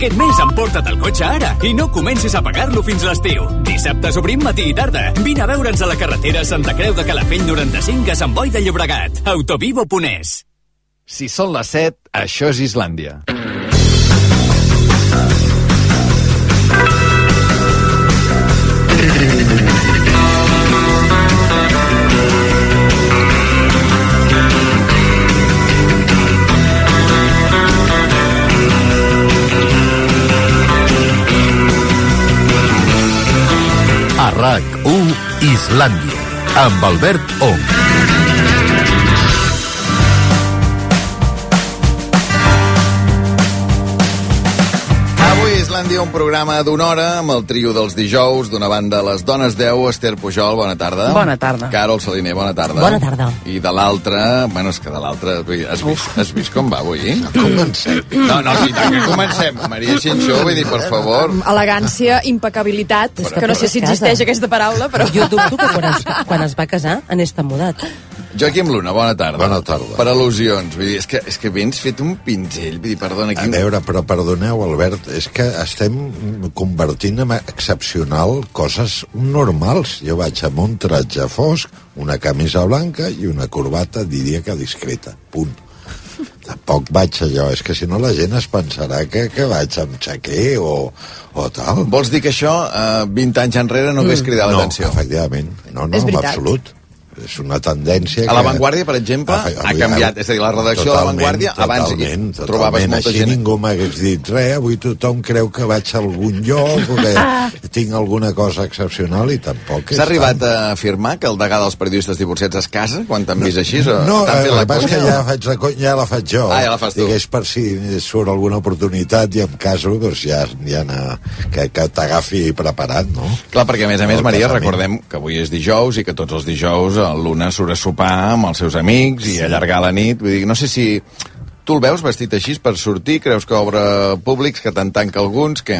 Aquest mes emporta't el cotxe ara i no comencis a pagar-lo fins l'estiu. Dissabte obrim matí i tarda. Vine a veure'ns a la carretera Santa Creu de Calafell 95 a Sant Boi de Llobregat. Autovivo.es. Si són les 7, això és Islàndia. A RAC1 Islàndia, amb Albert Ong. Avui a Islàndia un programa d'una hora amb el trio dels dijous, d'una banda les dones 10, Esther Pujol, bona tarda. Bona tarda. Carol Saliner, bona tarda. Bona tarda. I de l'altra, bueno, és que de l'altra, vull dir, has vist, has vist com va avui? Comencem. No, no, sí, tant que comencem. Maria Xinxó, vull dir, per favor. Elegància, impecabilitat, que no sé si existeix aquesta paraula, però... Jo dubto que quan es, quan es va casar anés tan mudat. Joaquim Luna, bona tarda. Bona tarda. Per al·lusions, vull dir, és que, és que vens fet un pinzell, vull dir, perdona, A aquí... veure, però perdoneu, Albert, és que estem convertint en excepcional coses normals. Jo vaig amb un tratge fosc, una camisa blanca i una corbata, diria que discreta. Punt. Tampoc vaig allò, és que si no la gent es pensarà que, que vaig amb xaquer o, o tal. Vols dir que això, eh, 20 anys enrere, no hagués cridat no, l'atenció? efectivament. No, no, en absolut. És una tendència A La que- Vanguardia, per exemple, Efe- ha canviat. És a dir, la redacció de La Vanguardia, abans hi totalment, trobaves totalment. molta Així gent... ningú m'hagués dit res, avui tothom creu que vaig a algun lloc o que tinc alguna cosa excepcional i tampoc és S'ha arribat tant. a afirmar que el degà dels periodistes divorciats es casa quan t'han vist així? O No, eh, el la que passa és que ja, faig la, ja la faig jo. Ah, ja la fas tu. Digués per si surt alguna oportunitat i em caso, doncs ja, ja na, que, que t'agafi preparat, no? Clar, perquè a més a més, Maria, recordem que avui és dijous i que tots els dijous el Luna surt a sopar amb els seus amics i allargar la nit. Vull dir, no sé si tu el veus vestit així per sortir, creus que obre públics, que te'n tanca alguns, què?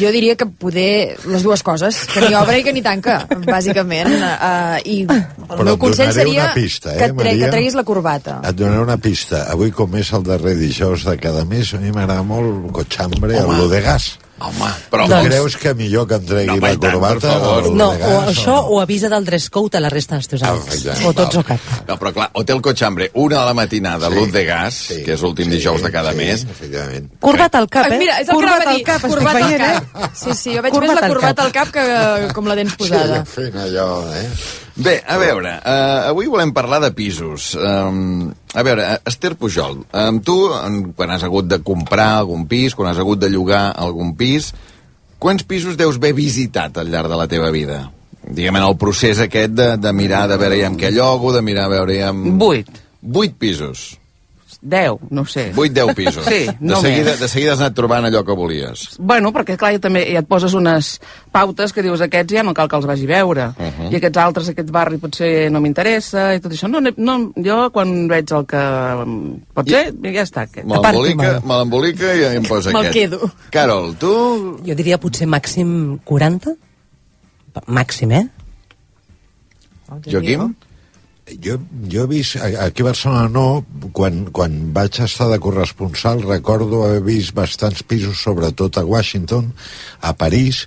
Jo diria que poder les dues coses, que ni obre i que ni tanca, bàsicament. Uh, I el Però meu consell seria una pista, eh, que, tre Maria? que treguis la corbata. Et donaré una pista. Avui, com és el darrer dijous de cada mes, a mi m'agrada molt el cotxambre, Home. el lo de gas. Home, però... Tu Doncs- creus que millor que em tregui No, la tant, corbata? favor. o No, o això o avisa del dress code a la resta dels teus Ah, amics. exacte. o tots o cap. No, però clar, Hotel Cochambre, una de la matinada, Sí, luz de gas, sí, que és l'últim sí, dijous de cada sí, mes. efectivament. Corbat al cap, Ah, eh? Mira, és el que Corbat anava a dir, al cap, estic corbat al veient, eh? cap. Sí, sí, jo veig Corbat més la al corbata cap. al cap que com la dents posada. Sí, fent allò, eh? Bé, a veure, uh, avui volem parlar de pisos. Um, a veure, Esther Pujol, um, tu, quan has hagut de comprar algun pis, quan has hagut de llogar algun pis, quants pisos deus haver visitat al llarg de la teva vida? Diguem, en el procés aquest de, de mirar, de veure ja amb què llogo, de mirar a veure ja amb... Vuit. Vuit pisos. Deu, no ho sé. Vuit, deu pisos. Sí, de no seguida, més. de seguida has anat trobant allò que volies. Bueno, perquè clar, ja també ja et poses unes pautes que dius aquests ja no cal que els vagi a veure. Uh -huh. I aquests altres, aquest barri potser no m'interessa i tot això. No, no, jo quan veig el que pot ser, ja està. Aquest. Me l'embolica, i em posa Me'l aquest. quedo. Carol, tu... Jo diria potser màxim 40. Màxim, eh? Joaquim? Jo, jo he vist, aquí a Barcelona no, quan, quan vaig estar de corresponsal recordo haver vist bastants pisos, sobretot a Washington, a París,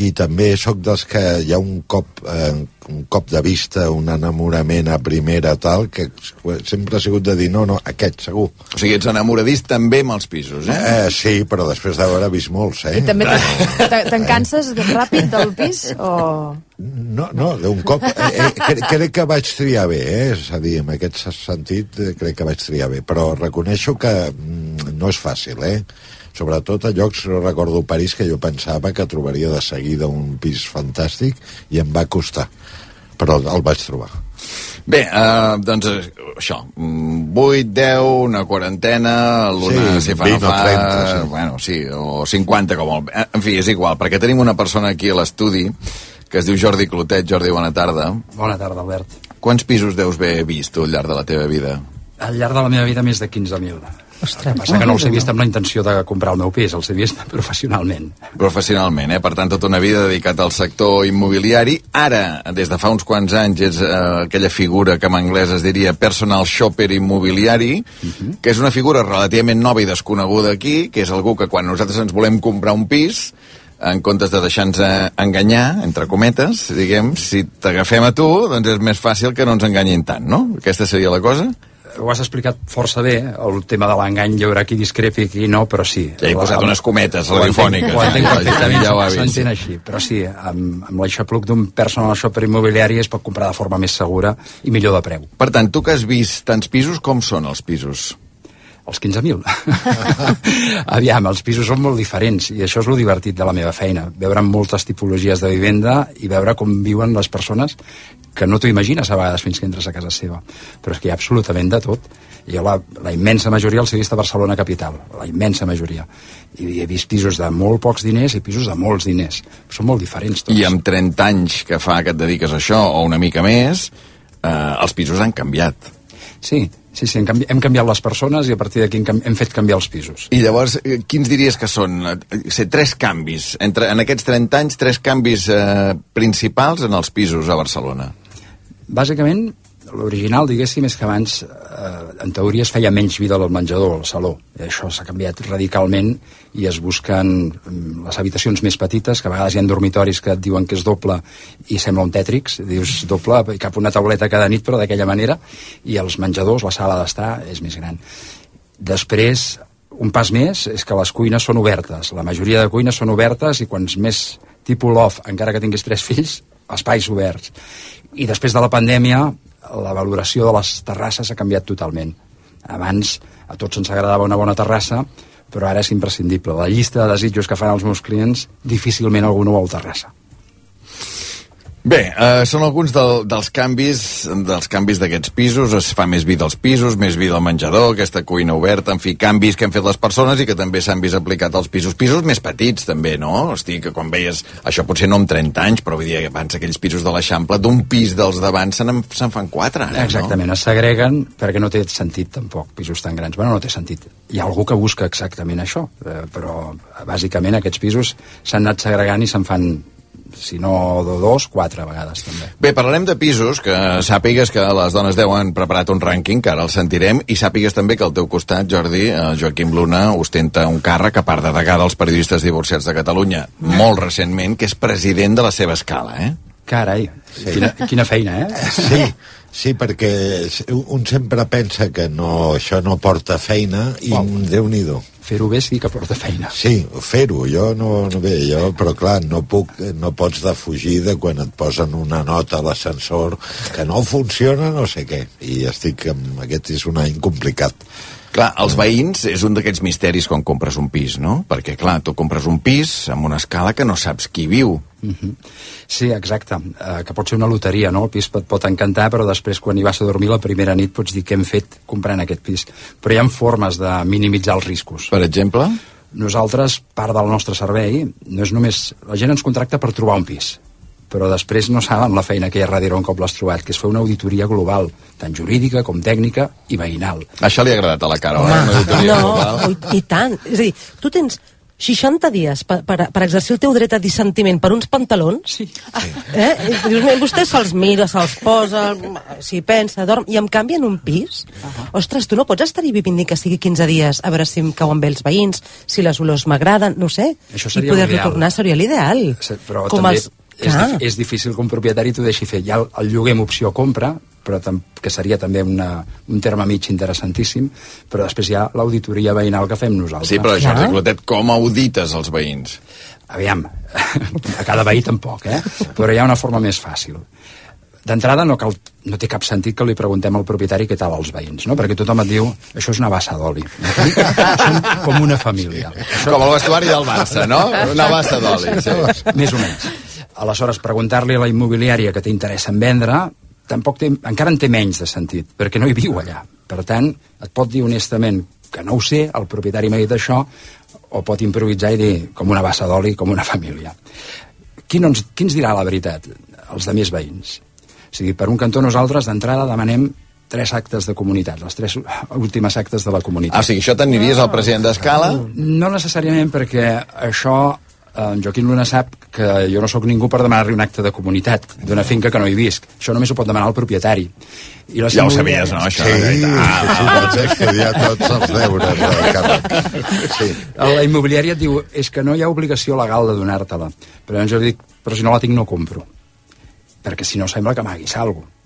i també sóc dels que hi ha un cop, eh, un cop de vista, un enamorament a primera tal, que sempre ha sigut de dir no, no, aquest segur. O sigui, ets enamoradís també amb els pisos, eh? Eh, sí, però després d'haver vist molts, eh? I també te- te- te'n canses de- ràpid del pis? O... No, no, d'un cop... Eh, eh, cre crec que vaig triar bé, eh? És a dir, en aquest sentit eh, crec que vaig triar bé, però reconeixo que mm, no és fàcil, eh? Sobretot a llocs, no recordo París, que jo pensava que trobaria de seguida un pis fantàstic i em va costar, però el vaig trobar. Bé, uh, doncs eh, això, mm, 8, 10, una quarantena, l'una Sí, si fa no 20 o fa... 30, sí. Bueno, sí, o 50 com el... eh, En fi, és igual, perquè tenim una persona aquí a l'estudi que es diu Jordi Clotet. Jordi, bona tarda. Bona tarda, Albert. Quants pisos deus haver vist tu al llarg de la teva vida? Al llarg de la meva vida, més de 15.000. Ostres. Passa que no els he vist amb la intenció de comprar el meu pis, els he vist professionalment. Professionalment, eh? Per tant, tota una vida dedicat al sector immobiliari. Ara, des de fa uns quants anys, és eh, aquella figura que en anglès es diria personal shopper immobiliari, que és una figura relativament nova i desconeguda aquí, que és algú que quan nosaltres ens volem comprar un pis, en comptes de deixar-nos eh, enganyar, entre cometes, diguem, si t'agafem a tu, doncs és més fàcil que no ens enganyin tant, no? Aquesta seria la cosa? Ho has explicat força bé, el tema de l'engany, hi haurà qui discrepi i qui no, però sí. Ja he posat unes cometes radiofòniques, Ho entenc eh? perfectament, Ja s'entén així. Però sí, amb, amb l'aixapluc d'un personal shopper immobiliari es pot comprar de forma més segura i millor de preu. Per tant, tu que has vist tants pisos, com són els pisos? Els 15.000. Aviam, els pisos són molt diferents i això és lo divertit de la meva feina. Veure moltes tipologies de vivenda i veure com viuen les persones que no t'ho imagines a vegades fins que entres a casa seva. Però és que hi ha absolutament de tot. Jo la, la immensa majoria els he vist a Barcelona capital, la immensa majoria. I he vist pisos de molt pocs diners i pisos de molts diners. Són molt diferents tots. I amb 30 anys que fa que et dediques a això, o una mica més, eh, els pisos han canviat. Sí, sí, sí, hem, canvi hem canviat les persones i a partir d'aquí hem, hem fet canviar els pisos. I llavors, eh, quins diries que són? Eh, Ser tres canvis. Entre, en aquests 30 anys, tres canvis eh, principals en els pisos a Barcelona. Bàsicament, l'original, diguéssim, és que abans, eh, en teoria, es feia menys vida al menjador, al saló. I això s'ha canviat radicalment i es busquen mm, les habitacions més petites, que a vegades hi ha dormitoris que et diuen que és doble i sembla un tètrix, dius doble, i cap una tauleta cada nit, però d'aquella manera, i els menjadors, la sala d'estar, és més gran. Després, un pas més és que les cuines són obertes. La majoria de cuines són obertes i quants més tipus loft, encara que tinguis tres fills, espais oberts. I després de la pandèmia, la valoració de les terrasses ha canviat totalment. Abans a tots ens agradava una bona terrassa, però ara és imprescindible. La llista de desitjos que fan els meus clients, difícilment algú no vol terrassa. Bé, eh, són alguns del, dels canvis dels canvis d'aquests pisos, es fa més vida als pisos, més vida al menjador, aquesta cuina oberta, en fi, canvis que han fet les persones i que també s'han vist aplicat als pisos. Pisos més petits, també, no? Hosti, que quan veies, això potser no amb 30 anys, però vull dir, abans aquells pisos de l'Eixample, d'un pis dels d'abans se'n en- se'n fan quatre, ara, Exactament, es segreguen perquè no té sentit tampoc, pisos tan grans. Bueno, no té sentit. Hi ha algú que busca exactament això, eh, però bàsicament aquests pisos s'han anat segregant i se'n fan, si no de dos, quatre vegades també. Bé, parlarem de pisos, que sàpigues que les dones 10 han preparat un rànquing, que ara el sentirem, i sàpigues també que al teu costat, Jordi, eh, Joaquim Luna ostenta un càrrec, a part de degà dels periodistes divorciats de Catalunya, molt recentment, que és president de la seva escala, eh? Carai, sí. quina, quina feina, eh? Sí, sí, perquè un sempre pensa que no, això no porta feina i Uau. Déu-n'hi-do. Fer-ho bé sí que porta feina. Sí, fer-ho, jo no, no bé, jo, però clar, no puc, no pots defugir de quan et posen una nota a l'ascensor que no funciona no sé què, i estic amb, aquest és un any complicat. Clar, els veïns és un d'aquests misteris quan compres un pis, no? Perquè, clar, tu compres un pis amb una escala que no saps qui viu. Mhm. Sí, exacte, uh, que pot ser una loteria, no? El pis et pot encantar, però després quan hi vas a dormir la primera nit pots dir què hem fet comprant aquest pis. Però hi ha formes de minimitzar els riscos. Per exemple? Nosaltres, part del nostre servei, no és només... La gent ens contracta per trobar un pis, però després no saben la feina que hi ha darrere un cop l'has trobat, que és fer una auditoria global, tant jurídica com tècnica i veïnal. Això li ha agradat a la cara, eh? Una auditoria no, global. i, i tant. És a dir, tu tens 60 dies per, per, per exercir el teu dret a dissentiment per uns pantalons, Sí. eh? I dius, "Mira, vostè se'ls mira, se'ls posa, s'hi pensa, dorm, i en canvi en un pis, ostres, tu no pots estar-hi vivint ni que sigui 15 dies a veure si em cauen bé els veïns, si les olors m'agraden, no ho sé, Això i seria poder-li l'ideal. tornar seria l'ideal. Sí, Però Com també els- és, és difícil que un propietari t'ho deixi fer. Hi ha el, el lloguer amb opció compra, però tam que seria també una, un terme mig interessantíssim, però després hi ha l'auditoria veïnal que fem nosaltres. Sí, però Jordi Clar. Clotet, com audites els veïns? Aviam, a cada veí tampoc, eh? Però hi ha una forma més fàcil. D'entrada no, cal, no té cap sentit que li preguntem al propietari què tal als veïns, no? Perquè tothom et diu, això és una bassa d'oli. Som com una família. Com el vestuari del Barça, no? Una bassa d'oli. Sí. Més o menys. Aleshores, preguntar-li a la immobiliària que t'interessa en vendre, tampoc té, encara en té menys de sentit, perquè no hi viu allà. Per tant, et pot dir honestament que no ho sé, el propietari m'ha dit això, o pot improvisar i dir com una bassa d'oli, com una família. Qui, no ens, qui ens dirà la veritat? Els de més veïns. O sigui, per un cantó nosaltres d'entrada demanem tres actes de comunitat, les tres últimes actes de la comunitat. Ah, o sigui, això t'aniries al president d'Escala? No necessàriament perquè això en Joaquim Luna sap que jo no sóc ningú per demanar-li un acte de comunitat d'una finca que no hi visc. Això només ho pot demanar el propietari. I les Ja ho sabies, no, això? Sí, Ah, sí, vaig estudiar tots els deures del càrrec. Sí. La immobiliària et diu és que no hi ha obligació legal de donar-te-la. Però llavors jo dic, però si no la tinc no compro. Perquè si no sembla que m'haguis alguna cosa.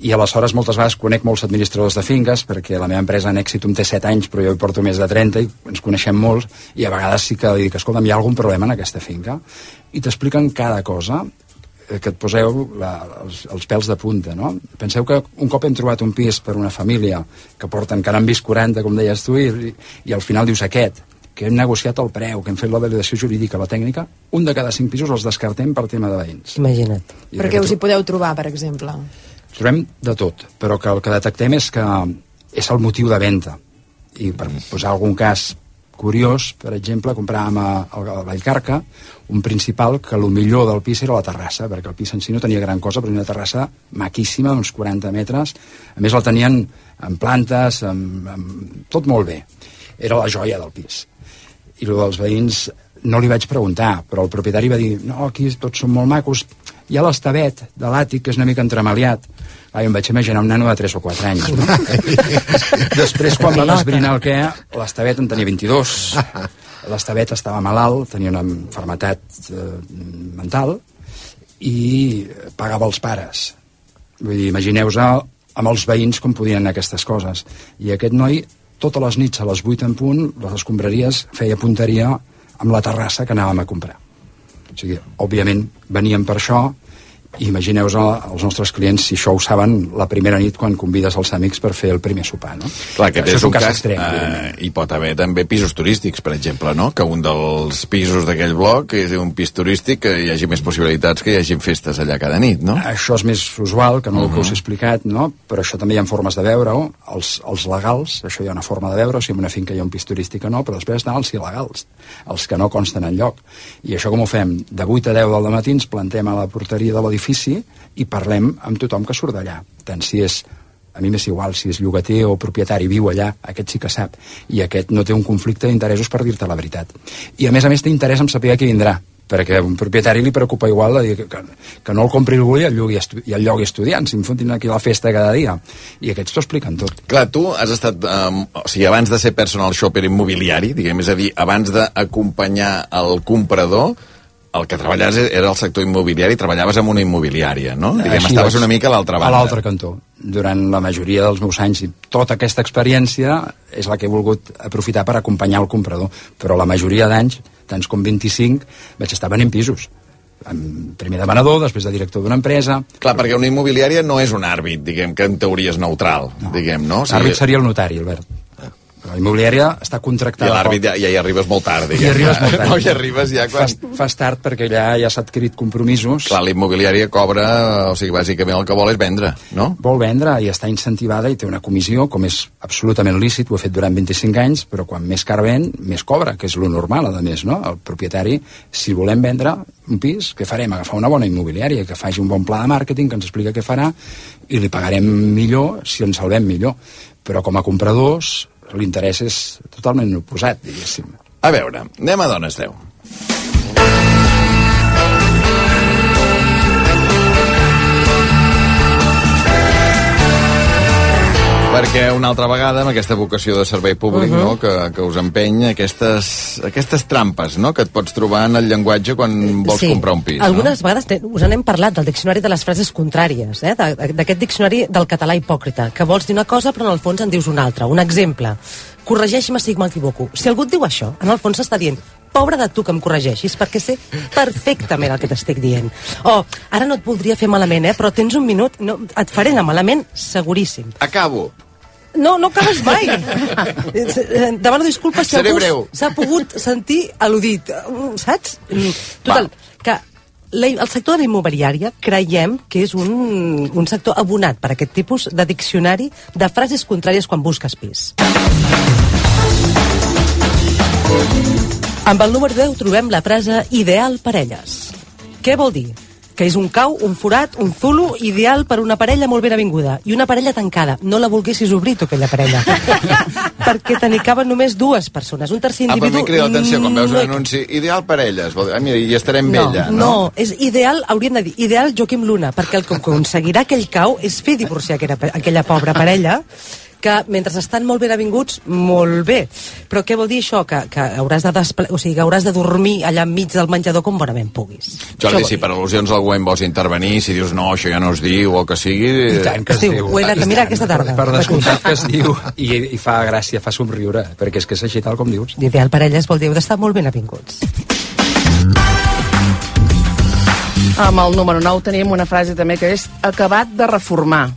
I aleshores moltes vegades conec molts administradors de finques perquè la meva empresa en èxit té 7 anys però jo hi porto més de 30 i ens coneixem molt i a vegades sí que li dic, escolta'm, hi ha algun problema en aquesta finca? I t'expliquen cada cosa eh, que et poseu la, els, els pèls de punta, no? Penseu que un cop hem trobat un pis per una família que porten, que n'han vist 40, com deies tu, i, i al final dius aquest, que hem negociat el preu, que hem fet la validació jurídica, la tècnica, un de cada cinc pisos els descartem per tema de veïns. Imagina't. I Perquè us hi podeu trobar, per exemple. Trobem de tot, però que el que detectem és que és el motiu de venda. I per posar algun cas curiós, per exemple, compràvem a, a Vallcarca un principal que el millor del pis era la terrassa, perquè el pis en si no tenia gran cosa, però una terrassa maquíssima, d'uns 40 metres. A més, el tenien en plantes, amb, amb, tot molt bé. Era la joia del pis. I el dels veïns no li vaig preguntar, però el propietari va dir no, aquí tots són molt macos, hi ha l'estabet de l'àtic, que és una mica entremaliat. Ah, jo em vaig imaginar un nano de 3 o 4 anys. No? Després, quan vam esbrinar el que l'estabet en tenia 22. L'estabet estava malalt, tenia una malaltia eh, mental i pagava els pares. Vull dir, imagineu-vos amb els veïns com podien anar aquestes coses. I aquest noi, totes les nits a les 8 en punt, les escombraries, feia punteria amb la terrassa que anàvem a comprar. O sigui, òbviament, veníem per això, imagineu-vos els nostres clients si això ho saben la primera nit quan convides els amics per fer el primer sopar, no? Clar, que això és un cas, extrem, eh, evidentment. hi pot haver també pisos turístics, per exemple, no? Que un dels pisos d'aquell bloc és un pis turístic que hi hagi més possibilitats que hi hagi festes allà cada nit, no? Això és més usual que no el que us he explicat, no? però això també hi ha formes de veure-ho. Els, els legals, això hi ha una forma de veure, si en una finca hi ha un pis turístic o no, però després estan els il·legals, els que no consten en lloc. I això com ho fem? De 8 a 10 del matí ens plantem a la porteria de l'edifici i parlem amb tothom que surt d'allà. Tant si és a mi m'és igual si és llogater o propietari, viu allà, aquest sí que sap, i aquest no té un conflicte d'interessos per dir-te la veritat. I a més a més té interès en saber qui vindrà, perquè a un propietari li preocupa igual de dir que, que, que no el compri algú i el llogui, i el llogui estudiants, si em fotin aquí la festa cada dia. I aquests t'ho expliquen tot. Clar, tu has estat, um, o sigui, abans de ser personal shopper immobiliari, diguem, és a dir, abans d'acompanyar el comprador, el que treballaves era el sector immobiliari, treballaves amb una immobiliària, no? Diguem, Així estaves vaig- una mica a l'altra banda. A l'altre cantó. Durant la majoria dels meus anys i tota aquesta experiència és la que he volgut aprofitar per acompanyar el comprador. Però la majoria d'anys, tants com 25, vaig estar venent pisos. Primer de venedor, després de director d'una empresa... Clar, perquè una immobiliària no és un àrbit, diguem, que en teoria és neutral, no. diguem, no? O L'àrbit seria el notari, Albert. La immobiliària està I contractada... l'àrbit ja, ja hi arribes molt tard, I diguem. arribes molt tard. No, hi arribes ja quan... Fas, fas tard perquè allà ja s'ha adquirit compromisos. Clar, l'immobiliària cobra, o sigui, bàsicament el que vol és vendre, no? Vol vendre i està incentivada i té una comissió, com és absolutament lícit, ho he fet durant 25 anys, però quan més car ven, més cobra, que és lo normal, a més, no? El propietari, si volem vendre un pis, què farem? Agafar una bona immobiliària que faci un bon pla de màrqueting, que ens explica què farà, i li pagarem millor si ens salvem millor. Però com a compradors, l'interès és totalment oposat, diguéssim. A veure, anem a Dones 10. Perquè una altra vegada, amb aquesta vocació de servei públic uh -huh. no, que, que us empeny, aquestes, aquestes trampes no, que et pots trobar en el llenguatge quan vols comprar un pis. Algunes vegades te- us n'hem parlat del diccionari de les frases contràries, eh? d'aquest diccionari del català hipòcrita, que vols dir una cosa però en el fons en dius una altra. Un exemple, corregeix-me si m'equivoco. Si algú et diu això, en el fons s'està dient pobre de tu que em corregeixis, perquè sé perfectament el que t'estic dient. O, ara no et voldria fer malament, eh, però tens un minut, no, et faré anar malament, seguríssim. No? Acabo. No, no acabes mai. Demano disculpes si Seré algú s'ha pogut sentir al·ludit. Saps? Mm, Total, Va. que la, el sector de la immobiliària creiem que és un, un sector abonat per aquest tipus de diccionari de frases contràries quan busques pis. Amb el número 10 trobem la frase ideal parelles. Què vol dir? Que és un cau, un forat, un zulo, ideal per una parella molt ben avinguda. I una parella tancada. No la volguessis obrir, tu, aquella parella. Perquè te n'hi caben només dues persones. Un tercer Ah, individu... m'he cridat l'atenció quan veus no un hi anunci. Ideal parelles. Vol dir, Ah, mira, i estarem no, allà, no, no? és ideal, hauríem de dir, ideal Joaquim Luna, perquè el que aconseguirà aquell cau és fer divorciar aquella, aquella pobra parella que mentre estan molt ben avinguts, molt bé. Però què vol dir això? Que, que hauràs de despla... o sigui, que hauràs de dormir allà enmig del menjador com bonament puguis. Jordi, Això si per al·lusions algú en vols intervenir, si dius no, això ja no es diu, o que sigui... I tant que es, Es diu, ho he anat a mirar aquesta tarda. Per descomptat que es diu i, i fa gràcia, fa somriure, perquè és que és així tal com dius. dir. Ideal parelles vol dir d'estar molt ben avinguts. Amb el número 9 tenim una frase també que és acabat de reformar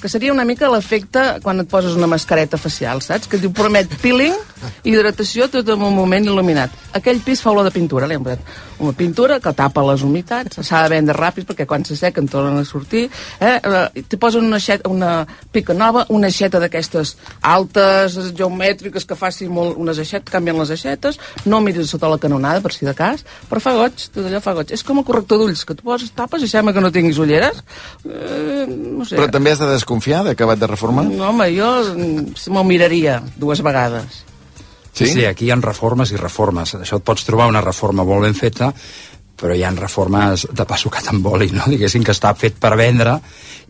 que seria una mica l'efecte quan et poses una mascareta facial, saps? Que diu promet peeling, hidratació, tot en un moment il·luminat. Aquell pis fa olor de pintura, l'hem posat una pintura que tapa les humitats, s'ha de vendre ràpid perquè quan s'assequen tornen a sortir, eh? Eh, Te posen una, aixeta, una pica nova, una aixeta d'aquestes altes, geomètriques, que faci molt, unes aixetes, canvien les aixetes, no miris sota la canonada, per si de cas, però fa goig, tot allò fa goig. És com el corrector d'ulls, que tu poses, tapes i sembla que no tinguis ulleres. Eh, no sé. Però també has de desconfiar d'acabat de reformar? No, home, jo m'ho miraria dues vegades. Sí? sí, aquí hi ha reformes i reformes. Això et pots trobar una reforma molt ben feta, però hi ha reformes de pa sucat amb oli, no? diguéssim, que està fet per vendre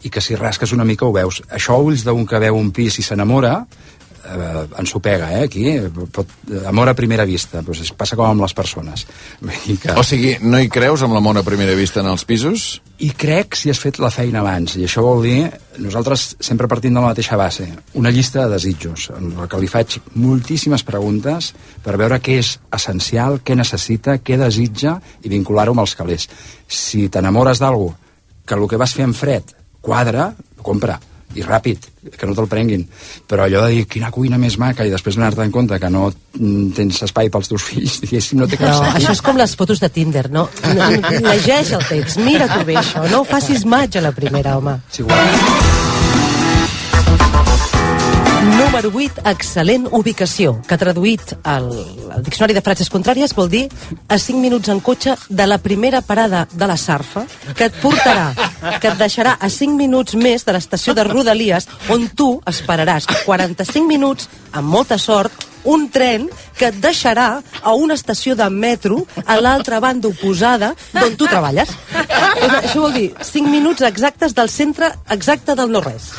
i que si rasques una mica ho veus. Això a ulls d'un que veu un pis i s'enamora, eh, ens ho pega, eh, aquí. Pot, amor a primera vista, doncs es passa com amb les persones. Que... O sigui, no hi creus amb la mona a primera vista en els pisos? I crec si has fet la feina abans, i això vol dir, nosaltres sempre partim de la mateixa base, una llista de desitjos, en la que li faig moltíssimes preguntes per veure què és essencial, què necessita, què desitja i vincular-ho amb els calés. Si t'enamores d'algú que el que vas fer en fred quadra, compra i ràpid, que no te'l prenguin. Però allò de dir, quina cuina més maca, i després donar-te en compte que no mm, tens espai pels teus fills, diguéssim, no té cap No, sentit. això és com les fotos de Tinder, no? no llegeix el text, mira-t'ho bé, això. No ho facis maig a la primera, home. És igual. Número 8, excel·lent ubicació, que traduït al, al diccionari de frases contràries vol dir a 5 minuts en cotxe de la primera parada de la Sarfa, que et portarà, que et deixarà a 5 minuts més de l'estació de Rodalies, on tu esperaràs 45 minuts, amb molta sort, un tren que et deixarà a una estació de metro a l'altra banda oposada d'on tu treballes. Això vol dir 5 minuts exactes del centre exacte del no-res.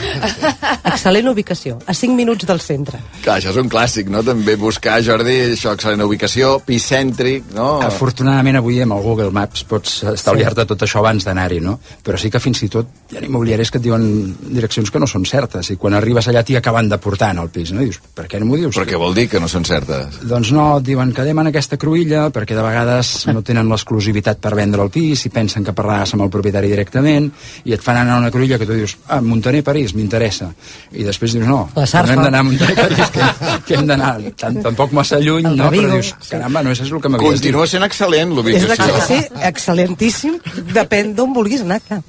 Excel·lent ubicació, a 5 minuts del centre. Clar, això és un clàssic, no? També buscar, Jordi, això, excel·lent ubicació, pis cèntric, no? Afortunadament avui amb el Google Maps pots estalviar-te tot això abans d'anar-hi, no? Però sí que fins i tot hi ha immobiliaris que et diuen direccions que no són certes i quan arribes allà t'hi acaben de portar en el pis, no? I dius, per què no m'ho dius? Però què vol dir que no són certes? Doncs no, diuen que en aquesta cruïlla perquè de vegades no tenen l'exclusivitat per vendre el pis i pensen que parlaràs amb el propietari directament i et fan anar a una cruïlla que tu dius ah, Montaner París, m'interessa i després dius no, no hem d'anar a Montaner París que, que hem d'anar tant, tampoc massa lluny El no, però dius, caramba, no, això és el que m'havies dit Continua sent excel·lent És l'ubicació. excel·lent, sí, excel·lentíssim. Depèn d'on vulguis anar, clar.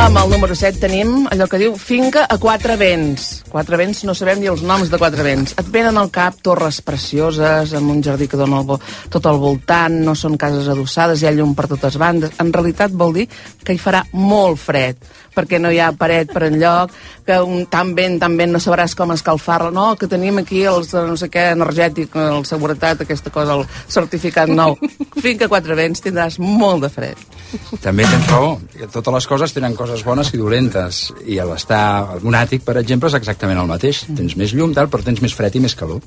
Amb el número 7 tenim allò que diu finca a quatre vents. Quatre vents, no sabem ni els noms de quatre vents. Et venen al cap torres precioses, amb un jardí que dona el tot al voltant, no són cases adossades, hi ha llum per totes bandes. En realitat vol dir que hi farà molt fred, perquè no hi ha paret per enlloc, que un, tan vent, tan vent, no sabràs com escalfar-la. No, que tenim aquí els de no sé què energètic, el seguretat, aquesta cosa, el certificat nou. Finca a quatre vents, tindràs molt de fred. També tens raó, que totes les coses tenen coses bones i dolentes i l'estar en un àtic, per exemple, és exactament el mateix. Tens més llum, tal, però tens més fred i més calor.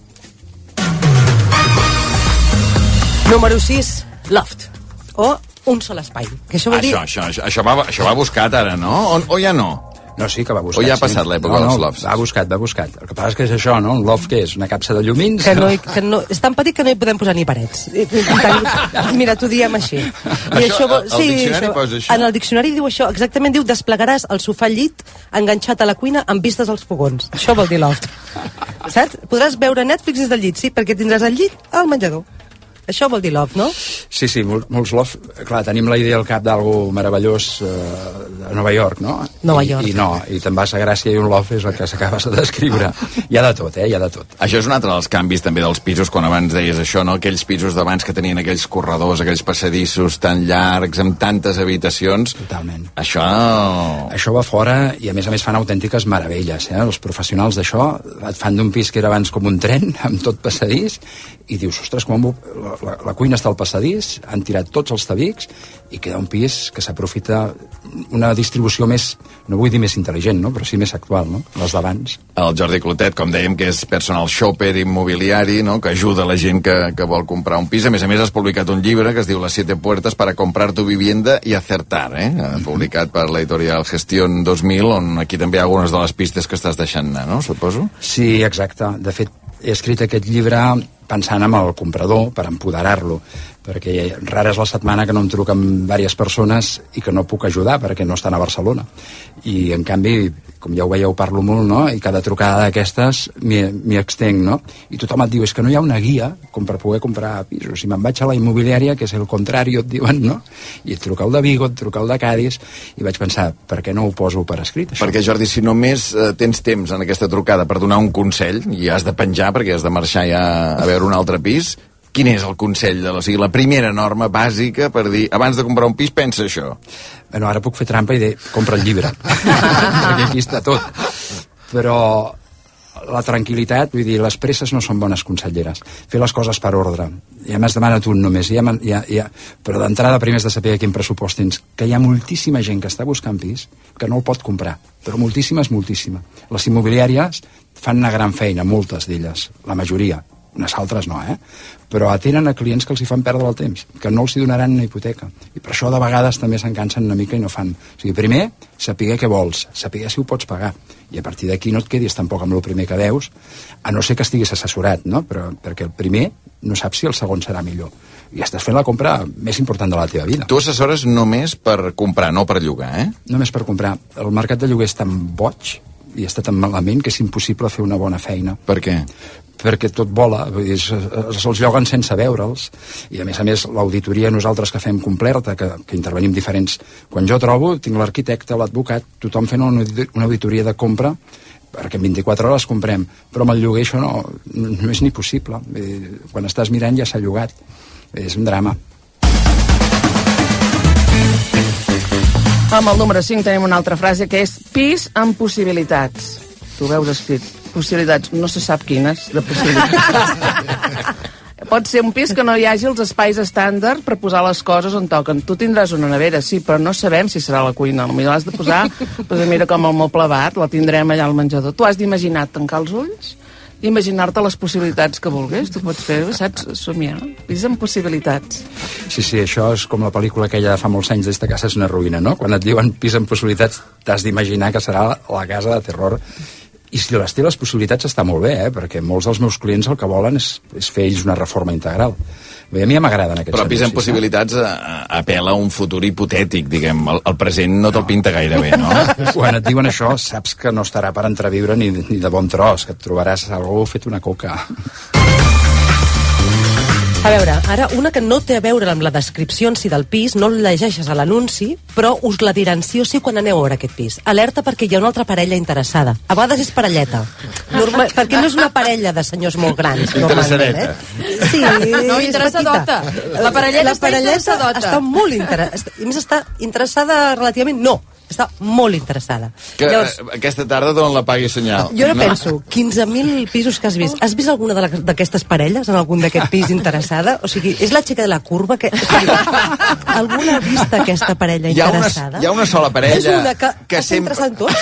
Número 6, loft. O un sol espai. Que això vol dir... Això, això, això, això, va, això va buscat ara, no? O, o ja no? No, sí que va buscat. O ja ha sí. passat l'època no, dels no, lofts? Va buscat, va buscat. El que passa és que és això, no? Un loft què és? Una capsa de llumins? que no, hi- que no, és tan petit que no hi podem posar ni parets. Mira, t'ho diem així. I Això, vol- al diccionari posa això? En el diccionari diu això, exactament diu desplegaràs el sofà llit enganxat a la cuina amb vistes als fogons. Això vol dir loft. Saps? Podràs veure Netflix des del llit, sí, perquè tindràs el llit al menjador. Això vol dir love, no? Sí, sí, mol, molts love. Clar, tenim la idea al cap d'algú meravellós eh, de Nova York, no? Nova I, York. I no, i te'n vas a Gràcia i un love és el que s'acabes de descriure. Hi ha de tot, eh? Hi ha de tot. Això és un altre dels canvis també dels pisos, quan abans deies això, no? Aquells pisos d'abans que tenien aquells corredors, aquells passadissos tan llargs, amb tantes habitacions. Totalment. Això... Això va fora i a més a més fan autèntiques meravelles. Eh? Els professionals d'això et fan d'un pis que era abans com un tren, amb tot passadís, i dius, ostres, com la, la, la cuina està al passadís, han tirat tots els tabics i queda un pis que s'aprofita una distribució més, no vull dir més intel·ligent, no? però sí més actual, no? les d'abans. El Jordi Clotet, com dèiem, que és personal shopper immobiliari, no? que ajuda la gent que, que vol comprar un pis. A més a més, has publicat un llibre que es diu Las siete puertas para comprar tu vivienda y acertar, eh? publicat per l'editorial Gestión 2000, on aquí també hi ha algunes de les pistes que estàs deixant anar, no? suposo? Sí, exacte. De fet, he escrit aquest llibre pensant en el comprador per empoderar-lo perquè rara és la setmana que no em truquen diverses persones i que no puc ajudar perquè no estan a Barcelona i en canvi, com ja ho veieu parlo molt no? i cada trucada d'aquestes m'hi extenc no? i tothom et diu és que no hi ha una guia com per poder comprar pisos i me'n vaig a la immobiliària que és el contrari et diuen no? i et truca el de Vigo, et truca el de Cádiz i vaig pensar, per què no ho poso per escrit això? Perquè, Jordi, si només eh, tens temps en aquesta trucada per donar un consell i has de penjar perquè has de marxar ja a veure un altre pis, quin és el consell de la, o sigui, la primera norma bàsica per dir, abans de comprar un pis, pensa això? Bueno, ara puc fer trampa i dir, compra el llibre. perquè aquí està tot. Però la tranquil·litat, vull dir, les presses no són bones conselleres. Fer les coses per ordre. Ja m'has demanat un només, ja, ja, ja, però d'entrada primer has de saber quin pressupost tens. Que hi ha moltíssima gent que està buscant pis que no el pot comprar, però moltíssima és moltíssima. Les immobiliàries fan una gran feina, moltes d'elles, la majoria, unes altres no, eh? Però atenen a clients que els hi fan perdre el temps, que no els hi donaran una hipoteca. I per això de vegades també s'encansen una mica i no fan. O sigui, primer, saber què vols, saber si ho pots pagar. I a partir d'aquí no et quedis tampoc amb el primer que veus, a no ser que estiguis assessorat, no? Però, perquè el primer no saps si el segon serà millor. I estàs fent la compra més important de la teva vida. Tu assessores només per comprar, no per llogar, eh? Només per comprar. El mercat de lloguer és tan boig i està tan malament que és impossible fer una bona feina. Per què? Perquè tot vola, vull dir, se'ls lloguen sense veure'ls, i a més a més l'auditoria nosaltres que fem completa, que, que intervenim diferents, quan jo trobo, tinc l'arquitecte, l'advocat, tothom fent una, una auditoria de compra, perquè en 24 hores comprem, però amb el lloguer això no, no és ni possible, quan estàs mirant ja s'ha llogat, és un drama. Amb el número 5 tenim una altra frase que és pis amb possibilitats. Tu veus escrit possibilitats, no se sap quines de possibilitats. Pot ser un pis que no hi hagi els espais estàndard per posar les coses on toquen. Tu tindràs una nevera, sí, però no sabem si serà la cuina. Potser l'has de posar, doncs mira com el moble bat, la tindrem allà al menjador. Tu has d'imaginar tancar els ulls i imaginar-te les possibilitats que vulguis. Tu pots fer, saps, somiar. Pis amb possibilitats. Sí, sí, això és com la pel·lícula aquella de fa molts anys d'esta casa és una ruïna, no? Quan et diuen pis amb possibilitats, t'has d'imaginar que serà la casa de terror i si les té les possibilitats està molt bé, eh? perquè molts dels meus clients el que volen és, és fer ells una reforma integral. Bé, a mi m'agraden aquests Però pis amb possibilitats a, a, apela a un futur hipotètic, diguem. El, el present no te'l pinta gaire bé, no? Quan et diuen això, saps que no estarà per entreviure ni, ni de bon tros, que et trobaràs algú fet una coca. A veure, ara una que no té a veure amb la descripció en si del pis, no el llegeixes a l'anunci, però us la diran sí o sí quan aneu a veure aquest pis. Alerta perquè hi ha una altra parella interessada. A vegades és parelleta. Norma, perquè no és una parella de senyors molt grans, normalment, eh? Sí, No, interessadota. La parelleta la està parelleta interessadota. Està molt interessada. I més està interessada relativament... No, està molt interessada. Que Llavors, eh, aquesta tarda d'on la pagui senyal. jo ara penso, 15.000 pisos que has vist. Has vist alguna d'aquestes parelles en algun d'aquest pis interessada? O sigui, és la xica de la curva que... O sigui, alguna ha vist aquesta parella Hi ha, una, interessada? hi ha una sola parella És una que, que sempre... tots,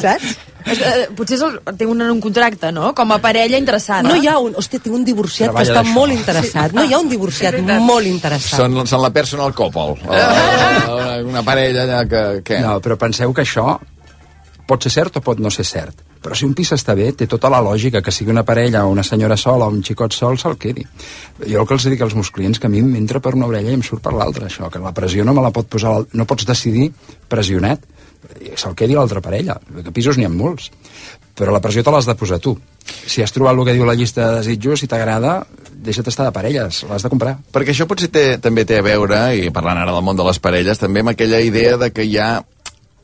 saps? Eh, Potser el, té un, un contracte, no? Com a parella interessada. No hi ha un... Hòstia, tinc un divorciat Treballa que està molt interessat. No hi ha un divorciat molt interessat. Són, són la personal couple. O, una parella allà que... que... No, però penseu que això pot ser cert o pot no ser cert. Però si un pis està bé, té tota la lògica que sigui una parella o una senyora sola o un xicot sol se'l quedi. Jo el que els dic als meus clients que a mi m'entra per una orella i em surt per l'altra, això, que la pressió no me la pot posar... No pots decidir pressionat, se'l quedi l'altra parella. Que pisos n'hi ha molts. Però la pressió te l'has de posar tu. Si has trobat el que diu la llista de desitjos, si t'agrada, deixa't estar de parelles, l'has de comprar. Perquè això potser té, també té a veure, i parlant ara del món de les parelles, també amb aquella idea de que hi ha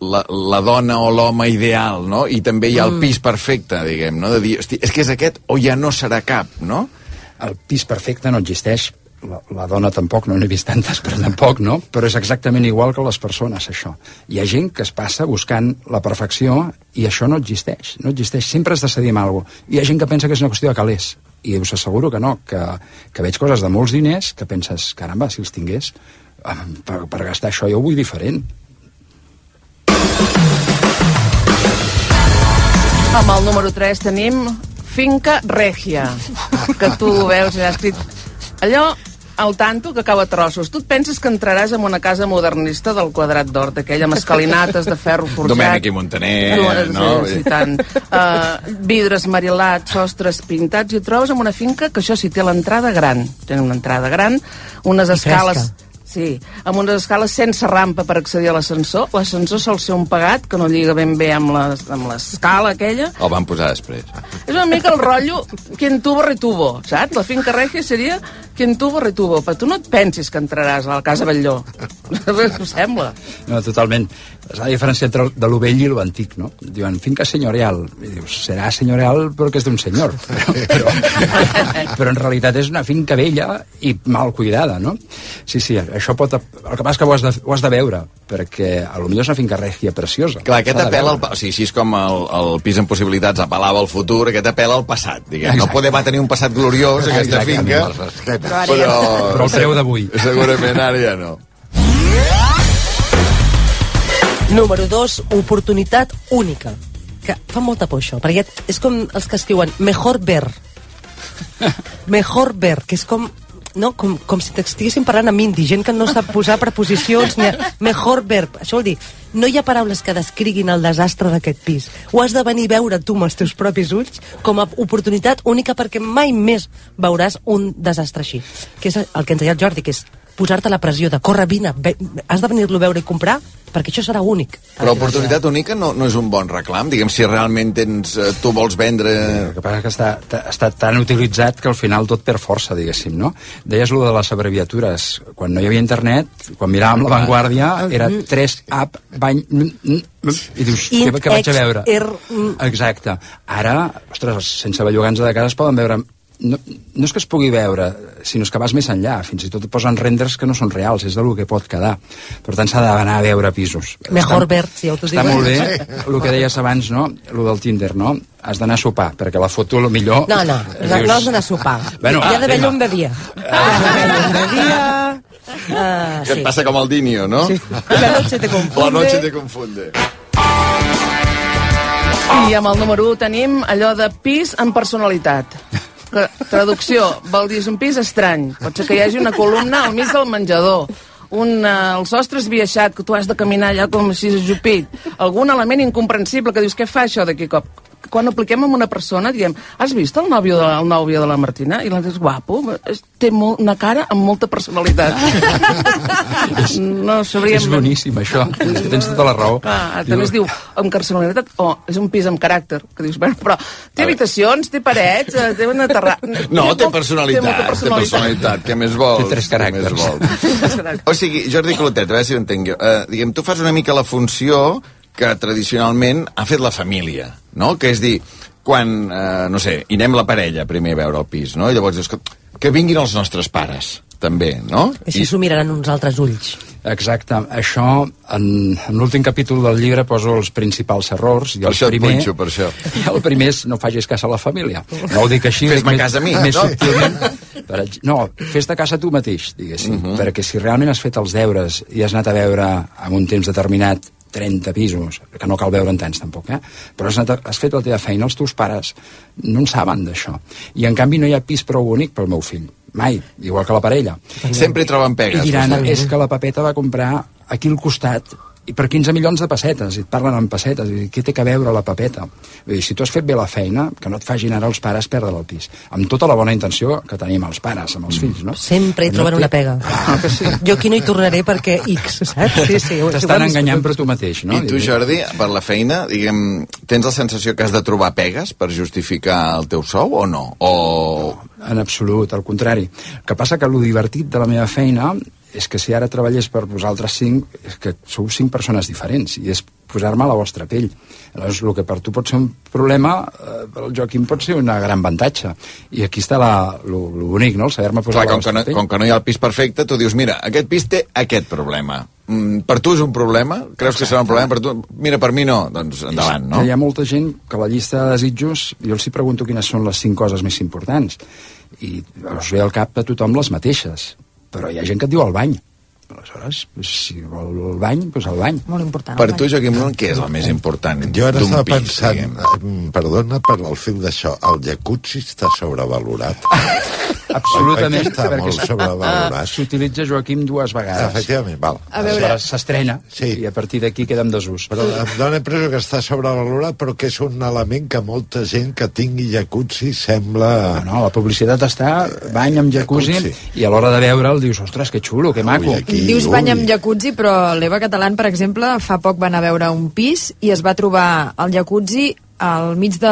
la, la dona o l'home ideal, no? I també hi ha el pis perfecte, diguem, no? De dir, hosti, és que és aquest o ja no serà cap, no? El pis perfecte no existeix, la, la dona tampoc, no n'he vist tantes, però tampoc, no? Però és exactament igual que les persones, això. Hi ha gent que es passa buscant la perfecció i això no existeix, no existeix. Sempre has de cedir amb alguna cosa. Hi ha gent que pensa que és una qüestió de calés, i us asseguro que no, que, que veig coses de molts diners que penses, caramba, si els tingués, per, per gastar això jo ho vull diferent. Amb el número 3 tenim Finca Regia, que tu veus allà escrit allò al tanto que acaba a trossos. Tu et penses que entraràs en una casa modernista del quadrat d'or, d'aquella amb escalinates de ferro forjat. Domènec i Montaner, no? Sí, sí, tant. Uh, vidres marilats, sostres pintats, i et trobes en una finca que això sí, té l'entrada gran. Té una entrada gran, unes I escales... fresca. Sí, amb unes escales sense rampa per accedir a l'ascensor. L'ascensor sol ser un pagat que no lliga ben bé amb la- amb l'escala aquella. El van posar després. És una mica el rotllo quien tuvo retuvo, saps? La finca regia seria quien tuvo retuvo, però tu no et pensis que entraràs a la casa Batlló. Ho sembla. No, totalment. És la diferència entre de lo vell i lo antic, no? Diuen, finca senyorial. I dius, serà senyorial perquè és d'un senyor. Però, però, però en realitat és una finca vella i mal cuidada, no? Sí, sí, això pot... El que passa és que ho has de, ho has de veure, perquè a lo millor és una finca règia preciosa. Clar, aquest apel·la, al, o sigui, així és com el, el pis en possibilitats apel·lava al futur, aquest apel·la al passat, diguem. No Exacte. poder va tenir un passat gloriós, aquesta Exactament. finca, Però però... Però el preu d'avui. Segurament ara ja no. Número 2, oportunitat única. Que fa molta por això, perquè és com els que escriuen mejor ver. Mejor ver, que és com no? com, com si t'estiguessin parlant amb indi, gent que no sap posar preposicions ni... a- Mejor ver, això vol dir, no hi ha paraules que descriguin el desastre d'aquest pis. Ho has de venir a veure tu amb els teus propis ulls com a oportunitat única perquè mai més veuràs un desastre així. Que és el que ens deia el Jordi, que és posar-te la pressió de córrer, vine, ve, has de venir-lo a veure i comprar perquè això serà únic. Però oportunitat única no, no és un bon reclam, diguem, si realment tens, eh, tu vols vendre... El que passa és que està, està tan utilitzat que al final tot per força, diguéssim, no? Deies lo de les abreviatures. Quan no hi havia internet, quan miràvem La Vanguardia, era 3 app, bany... mm, mm, I dius, què, què vaig a veure? mm. Exacte. Ara, ostres, sense bellugants de casa es poden veure no, no és que es pugui veure, sinó que vas més enllà. Fins i tot posen renders que no són reals, és del que pot quedar. Per tant, s'ha d'anar a veure pisos. Mejor ver, si ja ho t'ho Està molt bé el que deies abans, no? El del Tinder, no? Has d'anar a sopar, perquè la foto, lo millor... No, no, no, dius- no has d'anar a sopar. Bueno, Hi ha d'haver llum de dia. Hi ha d'haver llum de dia... Uh, Que et passa com el Dinio, no? Sí. La noche te confunde. La noche te confunde. I amb el número 1 tenim allò de pis amb personalitat. Traducció, vol dir és un pis estrany. Pot ser que hi hagi una columna al mig del menjador, un, uh, el sostre esbiaixat, que tu has de caminar allà com així ajupit, algun element incomprensible que dius, què fa això d'aquí cop? Quan apliquem amb una persona, diem, has vist el nòvio de, el nòvio de la Martina? I la dius, guapo, és, té molt, una cara amb molta personalitat. no sabríem... És boníssim, això. És que tens tota la raó. Ah, també es diu amb personalitat o és un pis amb caràcter que dius, bueno, però té habitacions, té parets, eh, té una terra... No, té molt- personalitat, molta té personalitat. Què més vols? Té tres Què més caràcters. vols? O sigui, Jordi Clotet, a veure si ho entenc jo. Uh, diguem, tu fas una mica la funció que tradicionalment ha fet la família, no? Que és dir, quan, uh, no sé, hi anem la parella primer a veure el pis, no? I llavors dius que, que vinguin els nostres pares, també, no? Així s'ho miraran uns altres ulls. Exacte. Això, en, en l'últim capítol del llibre poso els principals errors. I Per el això et primer, punxo, per això. I el primer és no facis cas a la família. No ho dic així. Fes-me més- cas a mi, Més no? subtilment. Per, no, fes-te cas a tu mateix, diguéssim. Mhm. Perquè si realment has fet els deures i has anat a veure en un temps determinat 30 pisos, que no cal veure en tants tampoc, eh? però has, anat has fet la teva feina, els teus pares no en saben d'això. I en canvi no hi ha pis prou bonic pel meu fill. Mai, igual que la parella. Sempre hi troben pegues. I diran, és que la papeta va comprar aquí al costat i per 15 milions de pessetes, i et parlen en pessetes, i què té que veure la papeta? Vull dir, si tu has fet bé la feina, que no et facin ara els pares perdre el pis. Amb tota la bona intenció que tenim els pares, amb els fills, no? Sempre hi No troben té- una pega. Ah, que sí. Jo aquí no hi tornaré perquè X, saps? Sí, sí. T'estan enganyant per tu mateix, no? I tu, Jordi, per la feina, diguem, tens la sensació que has de trobar pegues per justificar el teu sou o no? O En absolut, al contrari. El que passa que lo divertit de la meva feina és que si ara treballés per vosaltres cinc, és que sou cinc persones diferents, i és posar-me a la vostra pell. Aleshores, el que per tu pot ser un problema, eh, per el Joaquim pot ser una gran avantatge. I aquí està la, lo, lo bonic, no?, el saber-me posar Clar, la com que, vostra no, pell. com que no hi ha el pis perfecte, tu dius, mira, aquest pis té aquest problema. Mm, per tu és un problema? Creus que serà un problema per tu? Mira, per mi no. Doncs endavant, no? Hi ha molta gent que la llista de desitjos jo els hi pregunto quines són les cinc coses més importants i us ve al cap a tothom les mateixes però hi ha gent que et diu el bany aleshores, pues, si vol el bany, doncs el bany Molt important. Per el tu. Joaquim què és el més important Jo ara estava pis, pensant, diguem? eh, perdona per al fil d'això, el jacuzzi està sobrevalorat. absolutament està molt sobrevalorat? s'utilitza Joaquim dues vegades Efectivament, val. A veure- s'estrena Sí. i a partir d'aquí queda en desús Però em dóna impressió que està sobrevalorat, però que és un element que molta gent que tingui jacuzzi sembla... no, no, la publicitat està bany amb jacuzzi, Jacuzzi. i a l'hora de veure'l dius, ostres, que xulo, que maco Ui, aquí. Dius bany amb jacuzzi, però l'Eva Catalán, per exemple, fa poc va anar a veure un pis i es va trobar el jacuzzi al mig de,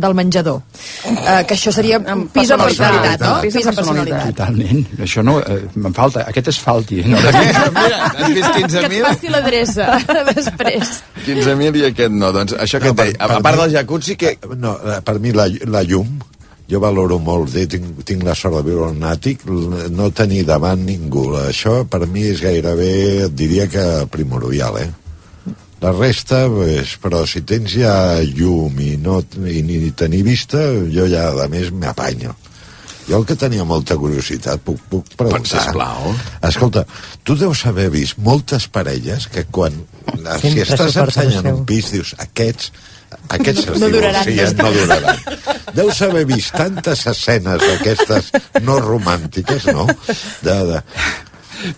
del menjador. Eh, que això seria un pis amb personalitat, no? pis amb personalitat. totalment, això no, eh, me'n falta aquest és falti no? Mira, has vist Que et 15.000? passi l'adreça després. 15.000 i aquest no. Doncs això que No, et per- deia, a, part del jacuzzi, que... No, eh, per mi la, la llum, jo valoro molt, bé, tinc, tinc la sort de viure en àtic, l- no tenir davant ningú. Això per mi és gairebé, et diria que primordial, eh? La resta, pues, però si tens ja llum i, no, i ni tenir vista, jo ja, a més, m'apanyo. Jo el que tenia molta curiositat, puc, puc preguntar... sisplau. Escolta, tu deus haver vist moltes parelles que quan... si Sempre estàs s'ho porten ensenyant un pis, dius, aquests aquests es No duraran divorcien, més no duraran. Deus haver vist tantes escenes d'aquestes no romàntiques, no? De, de...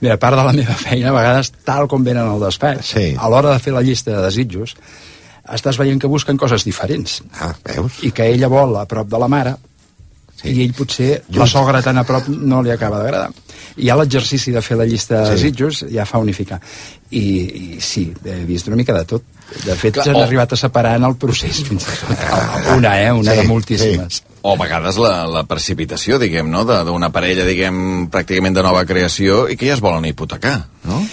Mira, a part de la meva feina, a vegades, tal com venen al despatx, Sí. a l'hora de fer la llista de desitjos, estàs veient que busquen coses diferents Ah, veus? i que ella vol a prop de la mare Sí. i ell potser Jo- la sogra tan a prop no li acaba d'agradar. I ja l'exercici de fer la llista de Sí. desitjos ja fa unificar. I, I sí, he vist una mica de tot. De fet, s'han o- arribat a separar en el procés fins i tot. Una, eh? Una Sí, de moltíssimes. O a vegades la, la precipitació, diguem, no?, de- d'una parella, diguem, pràcticament de nova creació i que ja es volen hipotecar, no?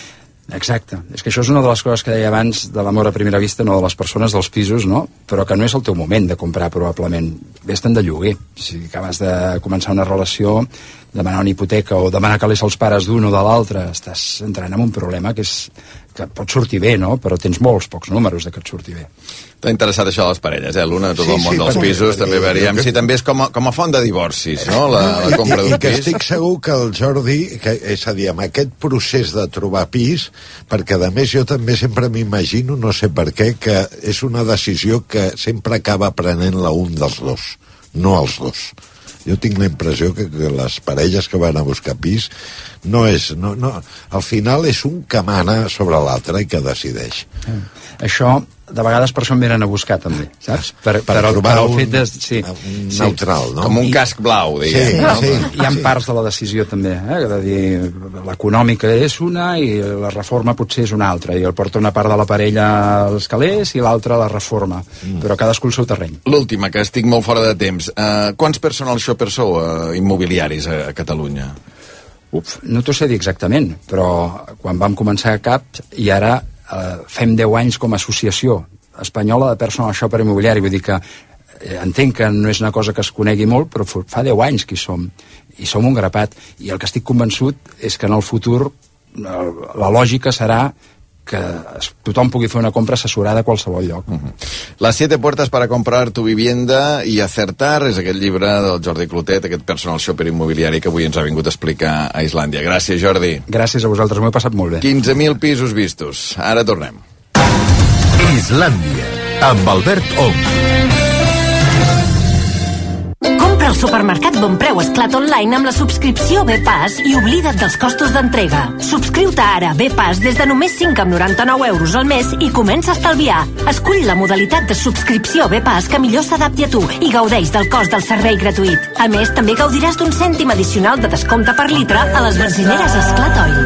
Exacte. És que això és una de les coses que deia abans de l'amor a primera vista, no de les persones, dels pisos, no? Però que no és el teu moment de comprar, probablement. Vés-te'n de lloguer. Si acabes de començar una relació, demanar una hipoteca o demanar calés als pares d'un o de l'altre, estàs entrant en un problema que és que pot sortir bé, no? Però tens molts pocs números de que et surti bé. T'ha interessat això de les parelles, eh, Luna? Tot Sí, el món sí, dels pisos, també veríem jo- si també és com a, com a font de divorcis, no?, la, la compra d'un i que pis. estic segur que el Jordi, que, és a dir, amb aquest procés de trobar pis, perquè a més jo també sempre m'imagino, no sé per què, que és una decisió que sempre acaba prenent la un dels dos, no els dos. Jo tinc la impressió que, que les parelles que van a buscar pis no és... No, no, al final és un que mana sobre l'altre i que decideix. Això, de vegades per això em venen a buscar, també, saps? Per, Per però- trobar però el un, fet de, sí, un sí. neutral, no? Com un casc blau, diguem. Sí, no? sí. Hi ha parts de la decisió també, eh? de dir l'econòmica és una i la reforma potser és una altra i el porta una part de la parella als calés i l'altra la reforma, mm. però cadascú el seu terreny. L'última, que estic molt fora de temps. Uh, quants personal shoppers sou uh, immobiliaris a, a Catalunya? Uf, no t'ho sé dir exactament, però quan vam començar a CAP i ara eh, fem 10 anys com a associació espanyola de personal shopper immobiliari, vull dir que eh, entenc que no és una cosa que es conegui molt, però fa- fa 10 anys que hi som, i som un grapat, i el que estic convençut és que en el futur la lògica serà que es- tothom pugui fer una compra assessorada a qualsevol lloc. Uh -huh. Las siete puertas para comprar tu vivienda i acertar és aquest llibre del Jordi Clotet, aquest personal shopper immobiliari que avui ens ha vingut a explicar a Islàndia. Gràcies, Jordi. Gràcies a vosaltres, m'ho he passat molt bé. 15.000 pisos vistos. Ara tornem. Islàndia, amb Albert Ong. Al supermercat Bon Preu Esclat Online amb la subscripció B-Pass i oblida't dels costos d'entrega. Subscriu-te ara a B-Pass des de només 5,99 euros al mes i comença a estalviar. Escull la modalitat de subscripció B-Pass que millor s'adapti a tu i gaudeix del cost del servei gratuït. A més, també gaudiràs d'un cèntim addicional de descompte per litre a les benzineres Esclat Oil.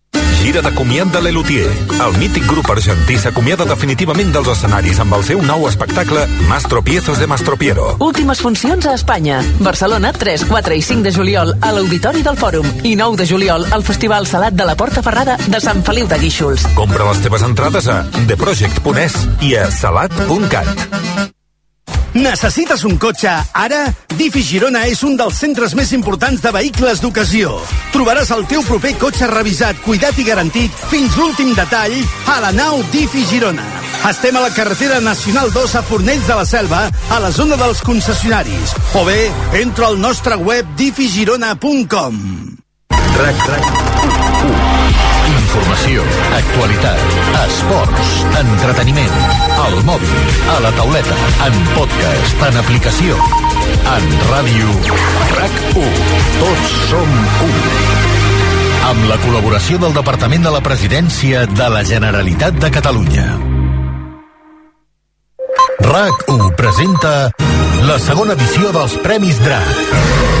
Gira de l'Elutier. El mític grup argentí s'acomiada definitivament dels escenaris amb el seu nou espectacle Mastropiezos de Mastropiero. Últimes funcions a Espanya. Barcelona, 3, 4 i 5 de juliol a l'Auditori del Fòrum. I 9 de juliol al Festival Salat de la Porta Ferrada de Sant Feliu de Guíxols. Compra les teves entrades a theproject.es i a salat.cat. Necessites un cotxe ara? Difi Girona és un dels centres més importants de vehicles d'ocasió. Trobaràs el teu proper cotxe revisat, cuidat i garantit fins l'últim detall a la nau Difi Girona. Estem a la carretera Nacional 2 a Fornells de la Selva, a la zona dels concessionaris. O bé, entra al nostre web difigirona.com. RAC, RAC. Informació, actualitat, esports, entreteniment, al mòbil, a la tauleta, en podcast, en aplicació, en ràdio, RAC1. Tots som un. Amb la col·laboració del Departament de la Presidència de la Generalitat de Catalunya. RAC1 presenta la segona edició dels Premis DRAC.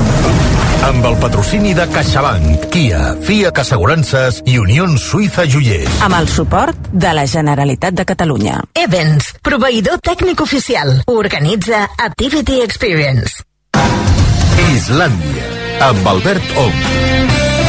Amb el patrocini de CaixaBank, Kia, FIAC Assegurances i Unió Suïssa Joiers. amb el suport de la Generalitat de Catalunya. Evans, proveïdor tècnic oficial. Organitza Activity Experience. Islàndia, amb Albert Ong.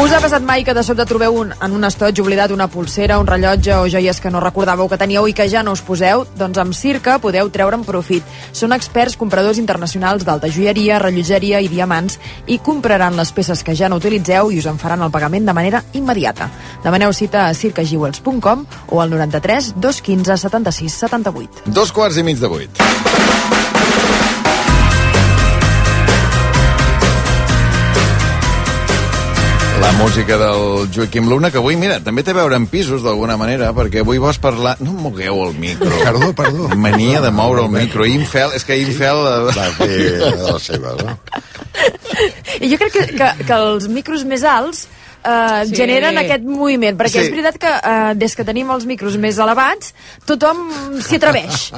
Us ha passat mai que de sobte trobeu un, en un estoig oblidat una pulsera, un rellotge o joies que no recordàveu que teníeu i que ja no us poseu? Doncs amb Circa podeu treure'n profit. Són experts compradors internacionals d'alta joieria, rellotgeria i diamants i compraran les peces que ja no utilitzeu i us en faran el pagament de manera immediata. Demaneu cita a circajewels.com o al 93 215 76 78. Dos quarts i mig de vuit. La música del Joaquim Luna, que avui, mira, també té a veure amb pisos, d'alguna manera, perquè avui vols parlar... No mogueu el micro. Perdó, perdó. Mania de moure el micro. Infel, és que Infel... Va fer de les seves, no? I jo crec que, que, que els micros més alts eh, Sí. sí. generen aquest moviment, perquè Sí. sí. és veritat que eh, des que tenim els micros més elevats, tothom s'hi atreveix.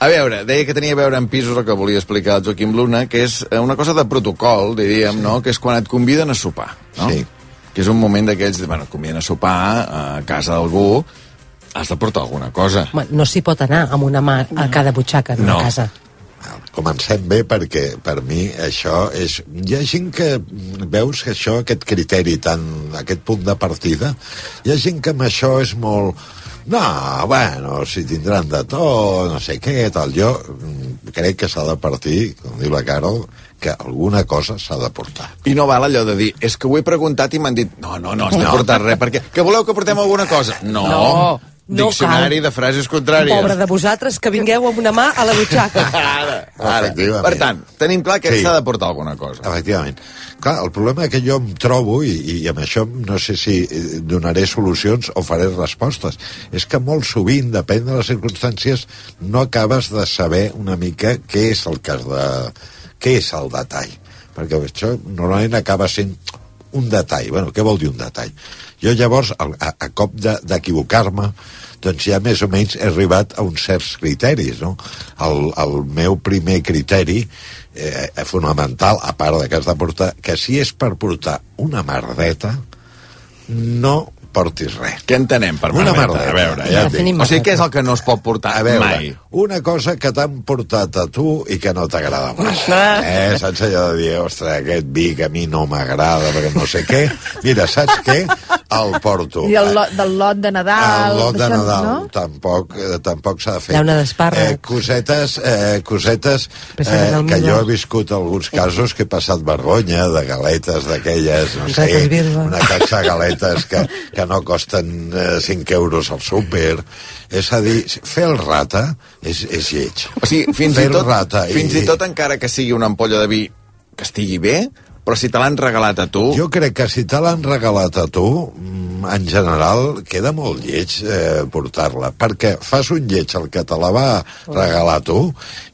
A veure, deia que tenia a veure amb pisos el que volia explicar el Joaquim Luna, que és eh, una cosa de protocol, diríem, no? que és quan et conviden a sopar. No? Sí. Que és un moment d'aquells, bueno, et conviden a sopar a casa d'algú, has de portar alguna cosa. Home, no s'hi pot anar amb una mà a cada butxaca en No. una casa. Comencem bé perquè per mi això és... Hi ha gent que veus que això, aquest criteri tan... aquest punt de partida, hi ha gent que amb això és molt... No, bueno, si tindran de tot, no sé què, tal. Jo mm, crec que s'ha de partir, com diu la Carol, que alguna cosa s'ha de portar. I no val allò de dir, és que ho he preguntat i m'han dit, no, no, no, has de No. portar res, perquè... Que voleu que portem alguna cosa? No. No, no Diccionari cal. de frases contràries. Pobre de vosaltres que vingueu amb una mà a la butxaca. Ara, ara. Per tant, tenim clar que Sí. s'ha de portar alguna cosa. Efectivament. Clar, el problema que jo em trobo, i, i amb això no sé si eh, donaré solucions o faré respostes, és que molt sovint, depèn de les circumstàncies, no acabes de saber una mica què és el cas de... què és el detall. Perquè això normalment acaba sent un detall. Bueno, què vol dir un detall? Jo llavors, a, a, cop de- d'equivocar-me, doncs ja més o menys he arribat a uns certs criteris, no? El, el meu primer criteri eh, fonamental, a part de que has de portar, que si és per portar una merdeta, no portis res. Què entenem per Una merdeta. A veure, Ja dic. O sigui, què és el que no es pot portar A veure, mai? una cosa que t'han portat a tu i que no t'agrada massa. Eh, saps allò de dir, ostres, aquest vi que a mi no m'agrada perquè no sé què. Mira, saps què? el porto. I el lot, del lot de Nadal... El lot de Nadal No? tampoc, eh, tampoc s'ha de fer. Llauna d'espàrrec. Eh, cosetes, eh, cosetes eh, que jo he viscut alguns casos que he passat vergonya de galetes d'aquelles, no sé, una caixa de galetes que, que no costen eh, 5 euros al súper. És a dir, fer el rata és, és lleig. O sigui, fins, fer i tot, rata fins i tot encara que sigui una ampolla de vi que estigui bé, però si te l'han regalat a tu... Jo crec que si te l'han regalat a tu, mm, en general, queda molt lleig eh, portar-la, perquè fas un lleig al que te la va regalar a tu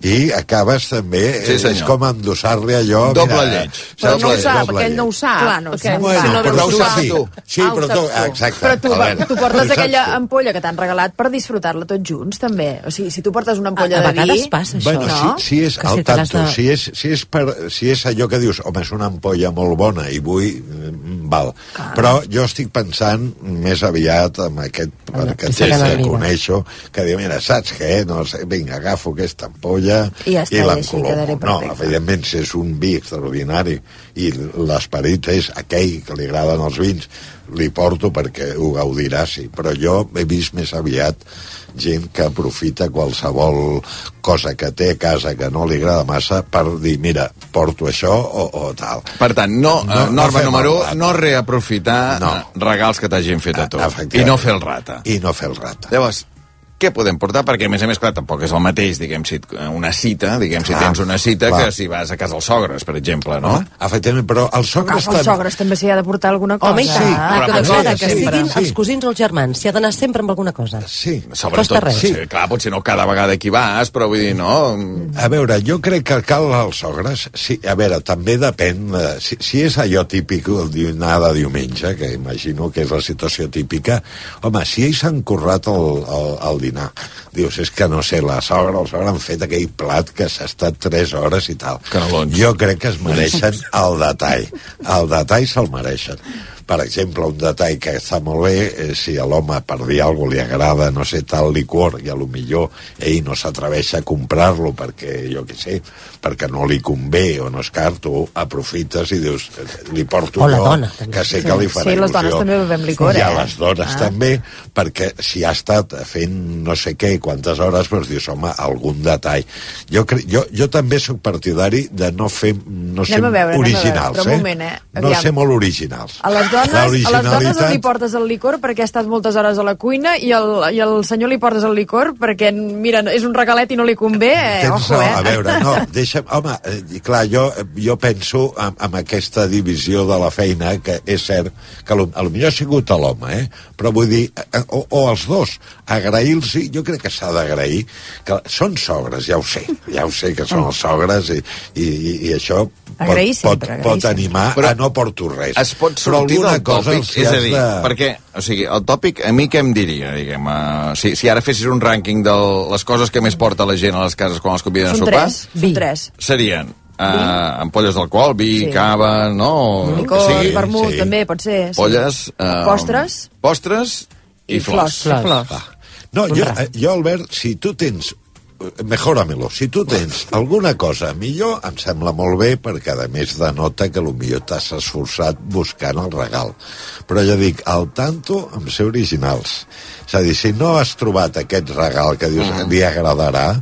i acabes també... Sí, eh, senyor. és com endossar-li allò... Doble mira, lleig. Però no ho sap, aquell no ho sap. Clar, no sap. Bueno, si no però veus ho tu, saps tu. Sí, Ah, però tu, tu. exacte. Però tu, Albert, tu portes aquella tu. ampolla que t'han regalat per disfrutar-la tots junts, també. O sigui, si tu portes una ampolla A- a de vi... vegades passa això. Bueno, no? si, si és Que al si tanto, de- si, és, si, és per, si és allò que dius, home, és una ampolla molt bona i vull, mm, val. Però jo estic pensant més aviat amb aquest, sí, sí, sí. que coneixo, que diu, mira, saps què? No sé, vinga, agafo aquesta ampolla I ja i l'encolomo. No, evidentment, si és un vi extraordinari i l'esperit és aquell que li agraden els vins, li porto perquè ho gaudirà, sí. Però jo he vist més aviat gent que aprofita qualsevol cosa que té a casa que no li agrada massa per dir, mira, porto això o, o tal. Per tant, no, no, No- no norma fem número el 1, rata. no reaprofitar No. no. regals que t'hagin fet a tu. Efectivament. I no fer el rata. I no fer el rata. Llavors, què podem portar? Perquè, a més a més, clar, tampoc és el mateix, diguem, si et- una cita, diguem, si Clar, tens una cita, clar. que si vas a casa dels sogres, per exemple, no? No? Efectivament, però els sogres... casa els sogres també s'hi ha de portar alguna cosa. Home, i tant. Sí, Ah, però que sí, que siguin sí. els cosins o els germans. S'hi ha d'anar sempre amb alguna cosa. Sí. Costa Sobretot, res. sí. clar, potser no cada vegada que hi vas, però vull dir, no... A veure, jo crec que cal als sogres... Sí, a veure, també depèn... eh, Si, si és allò típic, el dinar de diumenge, que imagino que és la situació típica, home, si ells han currat el, el, el dinar, dius, és que no sé, la sogra, el sogre han fet aquell plat que s'ha estat 3 hores i tal. Canelons. Jo crec que es mereixen el detall. El detall se'l mereixen. Per exemple, un detall que està molt bé, eh, si a l'home per dir alguna cosa li agrada, no sé, tal licor, i a lo millor ell no s'atreveix a comprar-lo perquè, jo què sé, perquè no li convé o no és car, tu aprofites i dius, eh, li porto O la jo, dona, també. que sé Sí. que li farà Sí, les dones il·lusió. també bevem licor, I a eh? les dones Ah. també, perquè si ha estat fent no sé què i quantes hores, doncs dius, home, algun detall. Jo, cre... jo, jo també sóc partidari de no fer, no ser Anem veure, a veure, originals, eh? moment, eh? No ser molt originals. A les dones, a les dones originalitat- li portes el licor perquè ha estat moltes hores a la cuina i el, i el senyor li portes el licor perquè, mira, és un regalet i no li convé, eh? Tens Ojo, eh? a veure, no, deixa'm... Home, eh, clar, jo, jo penso en, en aquesta divisió de la feina, que és cert que lo, a lo millor ha sigut a l'home, eh? però vull dir, eh, o, o els dos, agrair-los, jo crec que s'ha d'agrair, que són sogres, ja ho sé, ja ho sé que són els sogres i, i, i, i això pot, Agrair pot, sempre, agrair pot sempre. animar Però a no porto res. Es pot però sortir del cosa tòpic, és a dir, de... perquè, o sigui, el tòpic, a mi què em diria, diguem, uh, si, si ara fessis un rànquing de les coses que més porta la gent a les cases quan els conviden a Són sopar, tres, són tres. serien uh, ampolles d'alcohol, vi, Sí. cava, no? Licor, que sigui, vermut, sí. també pot ser. Sí. polles... Uh, Postres. Postres i, I flors. flors. Flors. Va. No, jo, jo, Albert, si tu tens mejóramelo. Si tu tens alguna cosa millor, em sembla molt bé, perquè a més denota que millor t'has esforçat buscant el regal. Però ja dic, al tanto amb ser originals. És a dir, si no has trobat aquest regal que dius que li agradarà,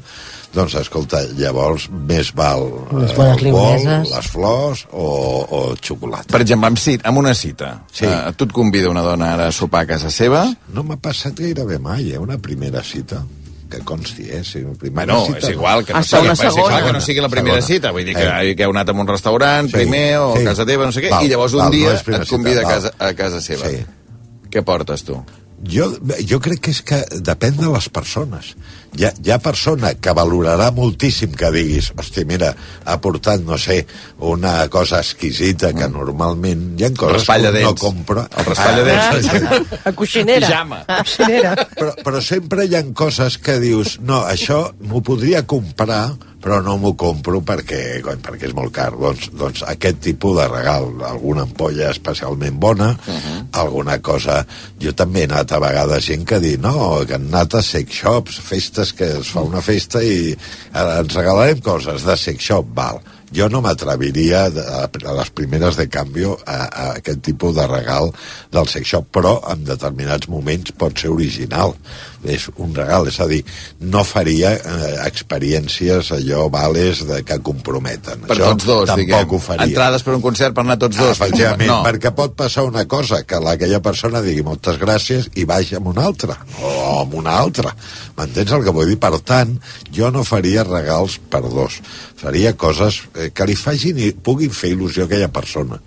doncs escolta, llavors més val eh, bones el bol, limoneses. les flors o, o xocolata. Per exemple, amb, cit, amb una cita. Sí. Uh, tu et convida una dona ara a sopar a casa seva, No m'ha passat gairebé mai, eh, una primera cita que consti, eh? Si Bueno, cita, és igual, que no, Ah, sigui, és igual segona. que no sigui la primera Segona. cita, vull dir que, Eh. que heu anat a un restaurant Sí, primer o sí. a casa teva, no sé què, Val, i llavors un val, no dia primera et convida cita, a casa, a casa seva. Sí. Què portes tu? Jo, jo crec que és que depèn de les persones. Hi ha, hi ha persona que valorarà moltíssim que diguis, hosti, mira, ha portat, no sé, una cosa exquisita que normalment hi ha coses que no compra. El raspall de dents. Ah, A coixinera. Pijama. A coixinera. però, però sempre hi ha coses que dius, no, això m'ho podria comprar, però no m'ho compro perquè, perquè és molt car. Doncs, doncs aquest tipus de regal, alguna ampolla especialment bona, uh -huh. alguna cosa... Jo també he anat a vegades gent que diu, no, que han anat a sex shops, festes que es fa una festa i eh, ens regalarem coses de sex shop, val. jo no m'atreviria a les primeres de canvi a, a aquest tipus de regal del sex shop, però en determinats moments pot ser original és un regal, és a dir, no faria eh, experiències allò vales de que comprometen. Per Això tots dos, tampoc diguem. ho faria. Entrades per un concert per anar tots Ah, dos. efectivament, no. perquè pot passar una cosa, que aquella persona digui moltes gràcies i vagi amb una altra, o amb una altra. M'entens el que vull dir? Per tant, jo no faria regals per dos. Faria coses eh, que li facin i puguin fer il·lusió a aquella persona.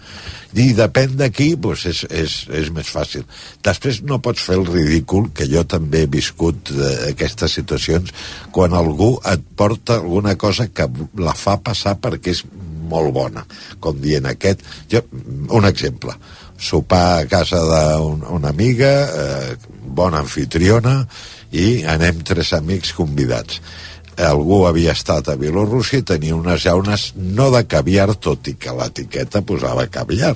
I depèn d'aquí, doncs és, és, és més fàcil. Després no pots fer el ridícul, que jo també he viscut eh, aquestes situacions, quan algú et porta alguna cosa que la fa passar perquè és molt bona, com dient aquest... Jo, un exemple, sopar a casa d'una amiga, eh, bona anfitriona, i anem tres amics convidats algú havia estat a Bielorússia i tenia unes llaunes no de caviar, tot i que l'etiqueta posava caviar.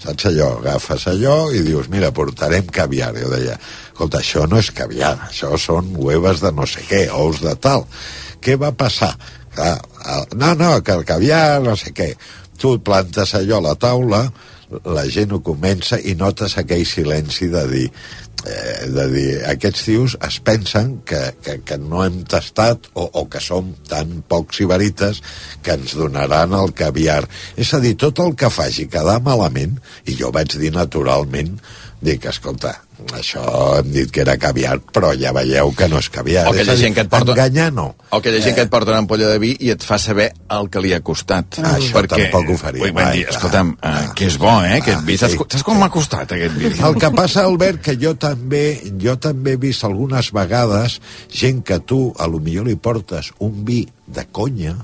Saps allò? Agafes allò i dius, mira, portarem caviar. Jo deia, escolta, això no és caviar, això són hueves de no sé què, ous de tal. Què va passar? Clar, no, no, que el caviar, no sé què. Tu plantes allò a la taula, la gent ho comença i notes aquell silenci de dir, eh, de dir aquests tios es pensen que, que, que no hem tastat o, o que som tan pocs iberites que ens donaran el caviar. És a dir, tot el que faci quedar malament, i jo vaig dir naturalment, dic, escolta, això hem dit que era caviar, però ja veieu que no és caviar. O és aquella a dir, gent que et porta... Enganyar no. O aquella gent que et porta una ampolla de vi i et fa saber el que li ha costat. Ah, això tampoc ho faria Ui, van mai, dir, escolta'm, uh, que és bo, eh, aquest vi. Saps, sí. saps com m'ha costat, aquest vi? El que passa, Albert, que jo també, jo també he vist algunes vegades gent que tu, a lo millor li portes un vi de conya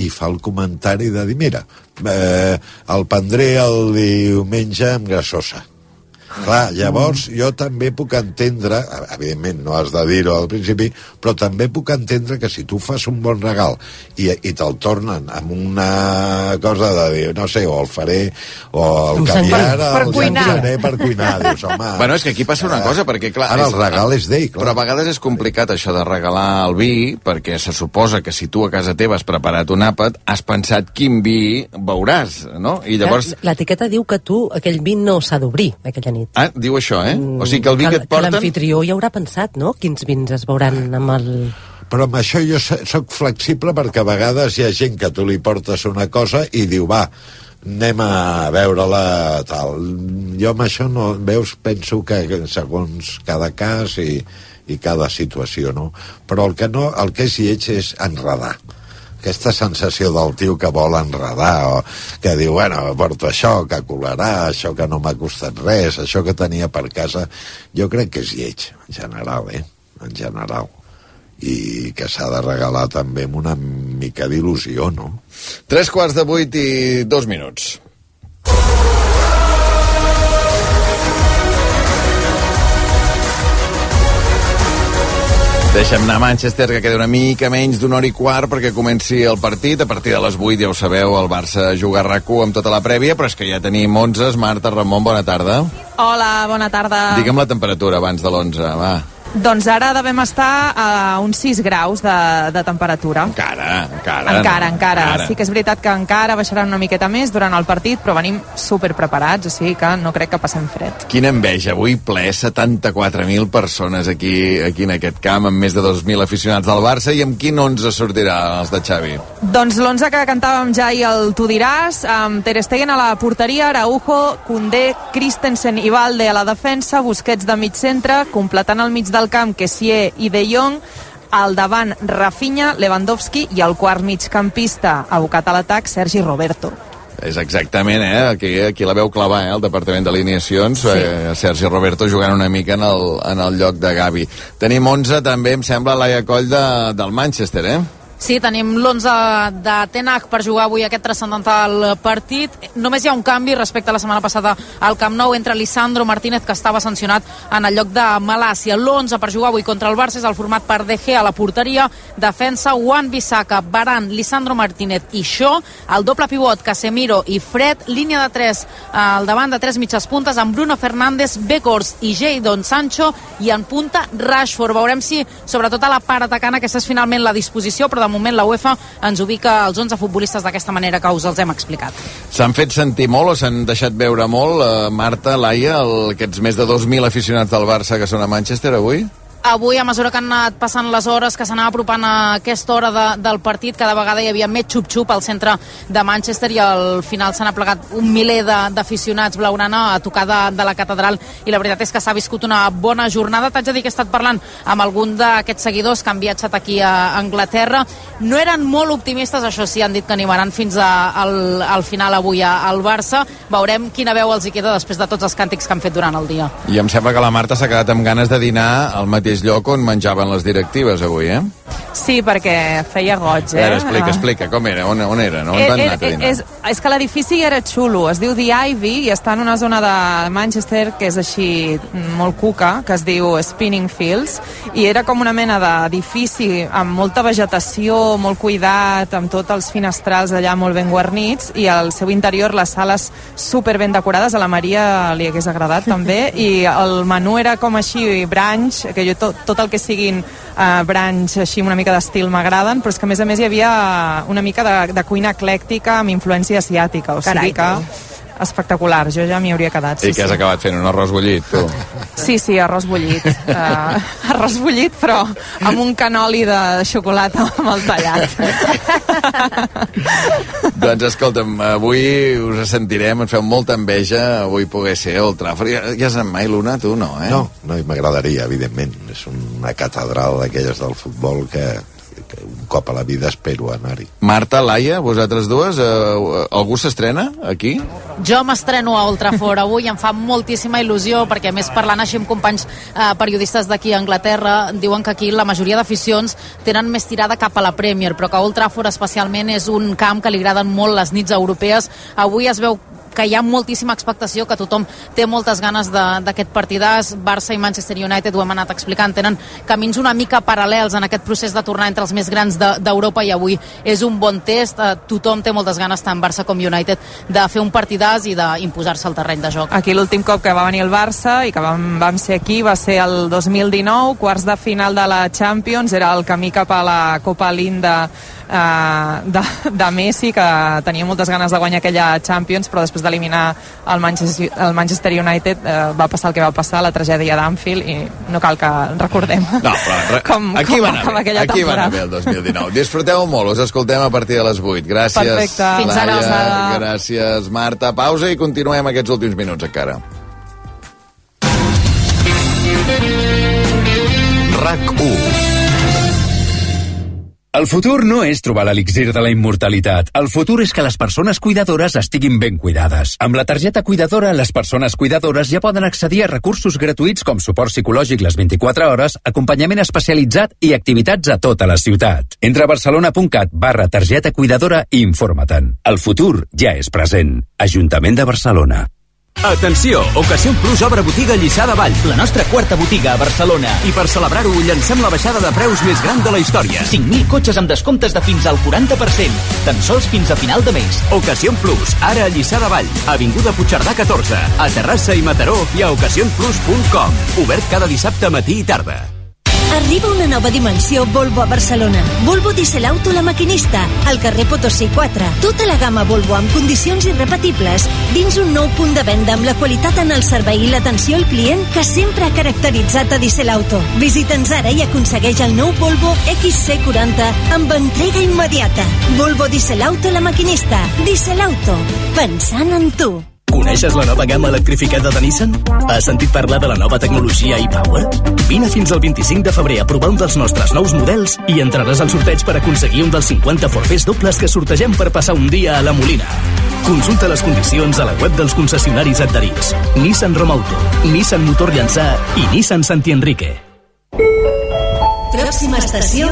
i fa el comentari de dir, mira, eh, el prendré el diumenge amb grassosa. Clar, llavors jo també puc entendre, evidentment no has de dir-ho al principi, però també puc entendre que si tu fas un bon regal i, i te'l tornen amb una cosa de dir, no sé, o el faré, o el Un caviar, senglar. Per el cuinar. llançaré per cuinar. Dius, home, Bueno, és que aquí passa una cosa, perquè clar... Ara és- el regal és d'ell, clar. Però a vegades és complicat això de regalar el vi, perquè se suposa que si tu a casa teva has preparat un àpat, has pensat quin vi veuràs, no? I llavors... L'etiqueta diu que tu, aquell vi no s'ha d'obrir aquella nit. Ah, diu això, eh? O sigui que el vi que et que porten... l'anfitrió hi haurà pensat, no?, quins vins es veuran amb el... Però amb això jo sóc flexible perquè a vegades hi ha gent que tu li portes una cosa i diu, va, anem a veure-la tal. Jo amb això no, veus, penso que segons cada cas i, i cada situació, no? Però el que no, el que és lleig és enredar aquesta sensació del tio que vol enredar o que diu, bueno, porto això que colarà, això que no m'ha costat res això que tenia per casa jo crec que és lleig, en general eh? en general i que s'ha de regalar també amb una mica d'il·lusió, no? Tres quarts de vuit i dos minuts. Deixem anar a Manchester, que queda una mica menys d'una hora i quart perquè comenci el partit. A partir de les 8, ja ho sabeu, el Barça juga a rac amb tota la prèvia, però és que ja tenim 11. Marta, Ramon, bona tarda. Hola, bona tarda. Digue'm la temperatura abans de l'11, va. Doncs ara devem estar a uns 6 graus de, de temperatura. Encara, encara. Encara, no, encara. Sí que és veritat que encara baixaran una miqueta més durant el partit, però venim super preparats, o sigui que no crec que passem fred. Quina enveja, avui ple 74.000 persones aquí, aquí en aquest camp, amb més de 2.000 aficionats del Barça, i amb quin 11 sortirà els de Xavi? Doncs l'11 que cantàvem ja i el tu diràs, amb Ter Stegen a la porteria, Araujo, Koundé, Christensen i Valde a la defensa, Busquets de mig centre, completant el mig del camp Kessier i De Jong, al davant Rafinha, Lewandowski i el quart migcampista abocat a l'atac Sergi Roberto. És exactament, eh? Aquí, aquí la veu clavar, eh? El Departament d'Alineacions, sí. eh? Sergi Roberto jugant una mica en el, en el lloc de Gavi. Tenim 11, també, em sembla, Laia Coll de, del Manchester, eh? Sí, tenim l'11 de Tenag per jugar avui aquest transcendental partit. Només hi ha un canvi respecte a la setmana passada al Camp Nou entre Lisandro Martínez, que estava sancionat en el lloc de Malàcia. L'11 per jugar avui contra el Barça és el format per Gea a la porteria, defensa Juan Bissaka, Baran, Lisandro Martínez i Xó, el doble pivot Casemiro i Fred, línia de 3 al davant de tres mitges puntes amb Bruno Fernández, Becors i Jadon Sancho i en punta Rashford. Veurem si, sobretot a la part atacant, aquesta és finalment la disposició, però de moment la UEFA ens ubica els 11 futbolistes d'aquesta manera que us els hem explicat. S'han fet sentir molt o s'han deixat veure molt, eh, Marta, Laia, el, aquests més de 2.000 aficionats del Barça que són a Manchester avui? Avui, a mesura que han anat passant les hores, que s'anava apropant a aquesta hora de, del partit, cada vegada hi havia més xup-xup al centre de Manchester i al final s'han aplegat un miler d'aficionats blaurana a tocar de, de la catedral i la veritat és que s'ha viscut una bona jornada. T'haig de dir que he estat parlant amb algun d'aquests seguidors que han viatjat aquí a Anglaterra. No eren molt optimistes, això sí, han dit que animaran fins a, al, al final avui al Barça. Veurem quina veu els hi queda després de tots els càntics que han fet durant el dia. I em sembla que la Marta s'ha quedat amb ganes de dinar al mateix lloc on menjaven les directives avui, eh? Sí, perquè feia goig, A eh? veure, explica, Ah. explica, com era, on, on era, no? On Eh, t'han eh, anat a eh, dinar? és, és que l'edifici era xulo, es diu The Ivy i està en una zona de Manchester que és així mm, molt cuca, que es diu Spinning Fields, i era com una mena d'edifici amb molta vegetació, molt cuidat, amb tots els finestrals allà molt ben guarnits, i al seu interior les sales super ben decorades, a la Maria li hagués agradat també, i el menú era com així brunch, que jo tot, tot el que siguin uh, brunch així una mica d'estil m'agraden, però és que a més a més hi havia una mica de, de cuina eclèctica amb influència asiàtica, o Carai, sigui que espectacular, jo ja m'hi hauria quedat. I Sí, què has sí. acabat fent? Un arròs bullit, tu? sí, sí, arròs bullit. Uh, arròs bullit, però amb un canoli de xocolata amb el tallat. doncs escolta'm, avui us sentirem, ens feu molta enveja, avui poder ser Old Trafford. Ja, ja has anat mai, l'una, tu no, eh? No, no, i m'agradaria, evidentment. És una catedral d'aquelles del futbol que, que un cop a la vida espero anar-hi. Marta, Laia, vosaltres dues, eh, algú s'estrena aquí? Jo m'estreno a Old Trafford avui, em fa moltíssima il·lusió, perquè a més parlant així amb companys eh, periodistes d'aquí a Anglaterra, diuen que aquí la majoria d'aficions tenen més tirada cap a la Premier, però que Old Trafford especialment és un camp que li agraden molt les nits europees. Avui es veu que hi ha moltíssima expectació, que tothom té moltes ganes de- d'aquest partidàs. Barça i Manchester United, ho hem anat explicant, tenen camins una mica paral·lels en aquest procés de tornar entre els més grans de- d'Europa i avui és un bon test. Eh, tothom té moltes ganes, tant Barça com United, de fer un partidàs i d'imposar-se al terreny de joc. Aquí l'últim cop que va venir el Barça i que vam, vam ser aquí va ser el 2019, quarts de final de la Champions, era el camí cap a la Copa Linda eh, de, de Messi, que tenia moltes ganes de guanyar aquella Champions, però després d'eliminar el Manchester, el Manchester United eh, va passar el que va passar, la tragèdia d'Anfield, i no cal que recordem No, però re, com, aquí com va anar bé, aquí va anar temporada. bé el 2019. Disfruteu molt, us escoltem a partir de les 8. Gràcies, Perfecte. Fins ara, Laia, gràcies, Marta. Pausa i continuem aquests últims minuts encara. RAC1 El futur no és trobar l'elixir de la immortalitat. El futur és que les persones cuidadores estiguin ben cuidades. Amb la targeta cuidadora, les persones cuidadores ja poden accedir a recursos gratuïts com suport psicològic les 24 hores, acompanyament especialitzat i activitats a tota la ciutat. Entra a barcelona.cat barra targeta cuidadora i informa-te'n. El futur ja és present. Ajuntament de Barcelona. Atenció! Ocasión Plus obre botiga Lliçà de Vall, la nostra quarta botiga a Barcelona. I per celebrar-ho, llancem la baixada de preus més gran de la història. 5.000 cotxes amb descomptes de fins al 40%, tan sols fins a final de mes. Ocasión Plus, ara a Lliçà de Vall, Avinguda Puigcerdà 14, a Terrassa i Mataró i a ocasionplus.com. Obert cada dissabte matí i tarda. Arriba una nova dimensió Volvo a Barcelona. Volvo Diesel Auto La Maquinista, al carrer Potosí 4. Tota la gamma Volvo amb condicions irrepetibles dins un nou punt de venda amb la qualitat en el servei i l'atenció al client que sempre ha caracteritzat a Diesel Auto. Visita'ns ara i aconsegueix el nou Volvo XC40 amb entrega immediata. Volvo Diesel Auto La Maquinista. Diesel Auto. Pensant en tu. Coneixes la nova gamma electrificada de Nissan? Has sentit parlar de la nova tecnologia e-Power? Vine fins al 25 de febrer a provar un dels nostres nous models i entraràs al sorteig per aconseguir un dels 50 forfers dobles que sortegem per passar un dia a la Molina. Consulta les condicions a la web dels concessionaris adherits. Nissan Romauto, Nissan Motor Llançà i Nissan Santi Enrique. Pròxima estació,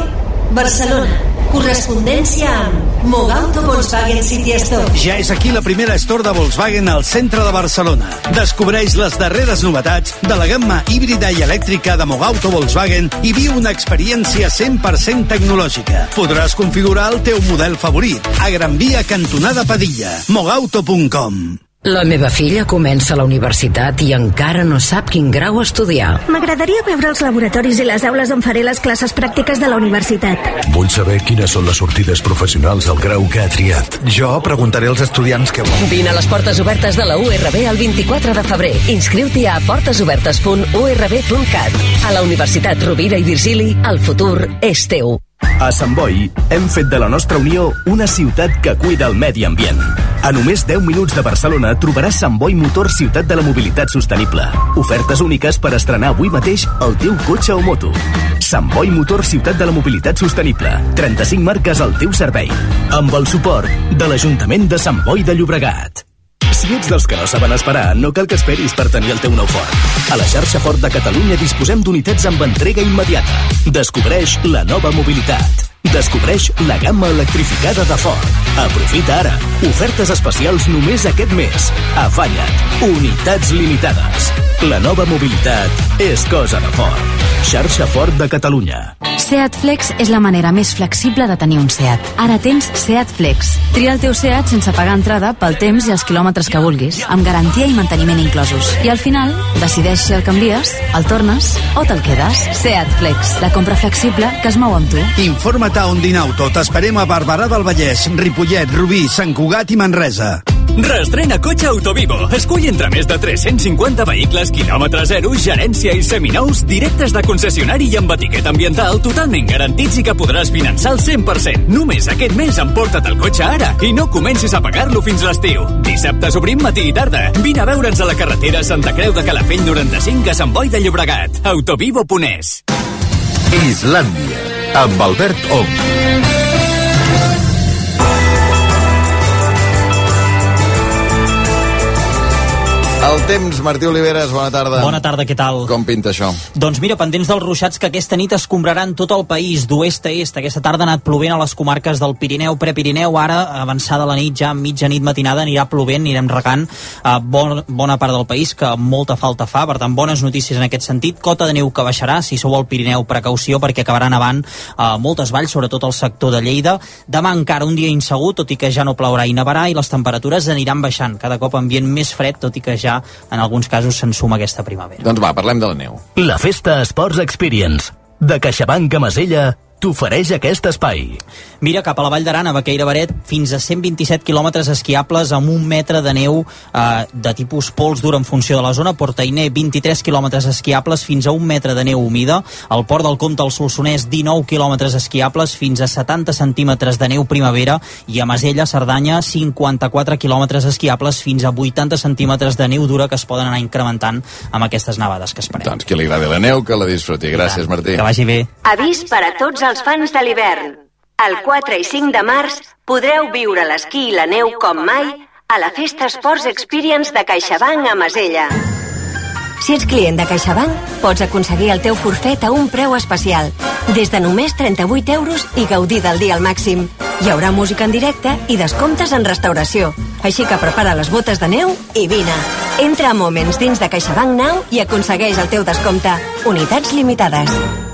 Barcelona. Correspondència amb Mogauto Volkswagen City Store. Ja és aquí la primera store de Volkswagen al centre de Barcelona. Descobreix les darreres novetats de la gamma híbrida i elèctrica de Mogauto Volkswagen i viu una experiència 100% tecnològica. Podràs configurar el teu model favorit a Gran Via cantonada Padilla. Mogauto.com La meva filla comença la universitat i encara no sap quin grau estudiar. M'agradaria veure els laboratoris i les aules on faré les classes pràctiques de la universitat. Vull saber quines són les sortides professionals del grau que ha triat. Jo preguntaré als estudiants què volen. Vine a les portes obertes de la URB el 24 de febrer. Inscriu-t'hi a portesobertes.urb.cat. A la Universitat Rovira i Virgili, el futur és teu. A Sant Boi hem fet de la nostra Unió una ciutat que cuida el medi ambient. A només 10 minuts de Barcelona trobaràs Sant Boi Motor Ciutat de la Mobilitat Sostenible. Ofertes úniques per estrenar avui mateix el teu cotxe o moto. Sant Boi Motor Ciutat de la Mobilitat Sostenible. 35 marques al teu servei. Amb el suport de l'Ajuntament de Sant Boi de Llobregat. Si ets dels que no saben esperar, no cal que esperis per tenir el teu nou Ford. A la xarxa Ford de Catalunya disposem d'unitats amb entrega immediata. Descobreix la nova mobilitat. Descobreix la gamma electrificada de Ford. Aprofita ara. Ofertes especials només aquest mes. Afanya't. Unitats limitades. La nova mobilitat és cosa de Ford. Xarxa Ford de Catalunya. Seat Flex és la manera més flexible de tenir un Seat. Ara tens Seat Flex. Tria el teu Seat sense pagar entrada pel temps i els quilòmetres que vulguis, amb garantia i manteniment inclosos. I al final, decideix si el canvies, el tornes o te'l quedes. Seat Flex, la compra flexible que es mou amb tu. Informa't a Ondinauto. T'esperem a Barberà del Vallès, Ripollet, Rubí, Sant Cugat i Manresa. Restrena cotxe Autovivo. Escull entre més de 350 vehicles, quilòmetre zero, gerència i seminous directes de concessionari i amb etiqueta ambiental totalment garantits i que podràs finançar al 100%. Només aquest mes emporta't el cotxe ara i no comencis a pagar-lo fins l'estiu. Dissabtes obrim matí i tarda. Vine a veure'ns a la carretera Santa Creu de Calafell 95 a Sant Boi de Llobregat. Autovivo.es Islàndia, amb Albert Ong. El temps, Martí Oliveres, bona tarda. Bona tarda, què tal? Com pinta això? Doncs mira, pendents dels ruixats que aquesta nit escombraran tot el país, d'oest a est. Aquesta tarda ha anat plovent a les comarques del Pirineu, Prepirineu. Ara, avançada la nit, ja mitja nit matinada, anirà plovent, anirem regant a bon, bona part del país, que molta falta fa. Per tant, bones notícies en aquest sentit. Cota de neu que baixarà, si sou al Pirineu, precaució, perquè acabarà nevant a moltes valls, sobretot al sector de Lleida. Demà encara un dia insegur, tot i que ja no plourà i nevarà, i les temperatures aniran baixant. Cada cop ambient més fred, tot i que ja en alguns casos se'n suma aquesta primavera. Doncs va, parlem de la neu. La Festa Esports Experience de CaixaBank a Masella t'ofereix aquest espai. Mira cap a la Vall d'Aran, a Baqueira Baret, fins a 127 quilòmetres esquiables amb un metre de neu eh, de tipus pols dur en funció de la zona. Portainer, 23 quilòmetres esquiables fins a un metre de neu humida. Al Port del Comte, al Solsonès, 19 quilòmetres esquiables fins a 70 centímetres de neu primavera. I a Masella, Cerdanya, 54 quilòmetres esquiables fins a 80 centímetres de neu dura que es poden anar incrementant amb aquestes nevades que esperem. Doncs qui li agradi la neu, que la disfruti. Gràcies, Martí. Que vagi bé. Avís per a tots els fans de l'hivern. El 4 i 5 de març podreu viure l'esquí i la neu com mai a la Festa Sports Experience de CaixaBank a Masella. Si ets client de CaixaBank, pots aconseguir el teu forfet a un preu especial, des de només 38 euros i gaudir del dia al màxim. Hi haurà música en directe i descomptes en restauració. Així que prepara les botes de neu i vine. Entra a Moments dins de CaixaBank Now i aconsegueix el teu descompte. Unitats limitades.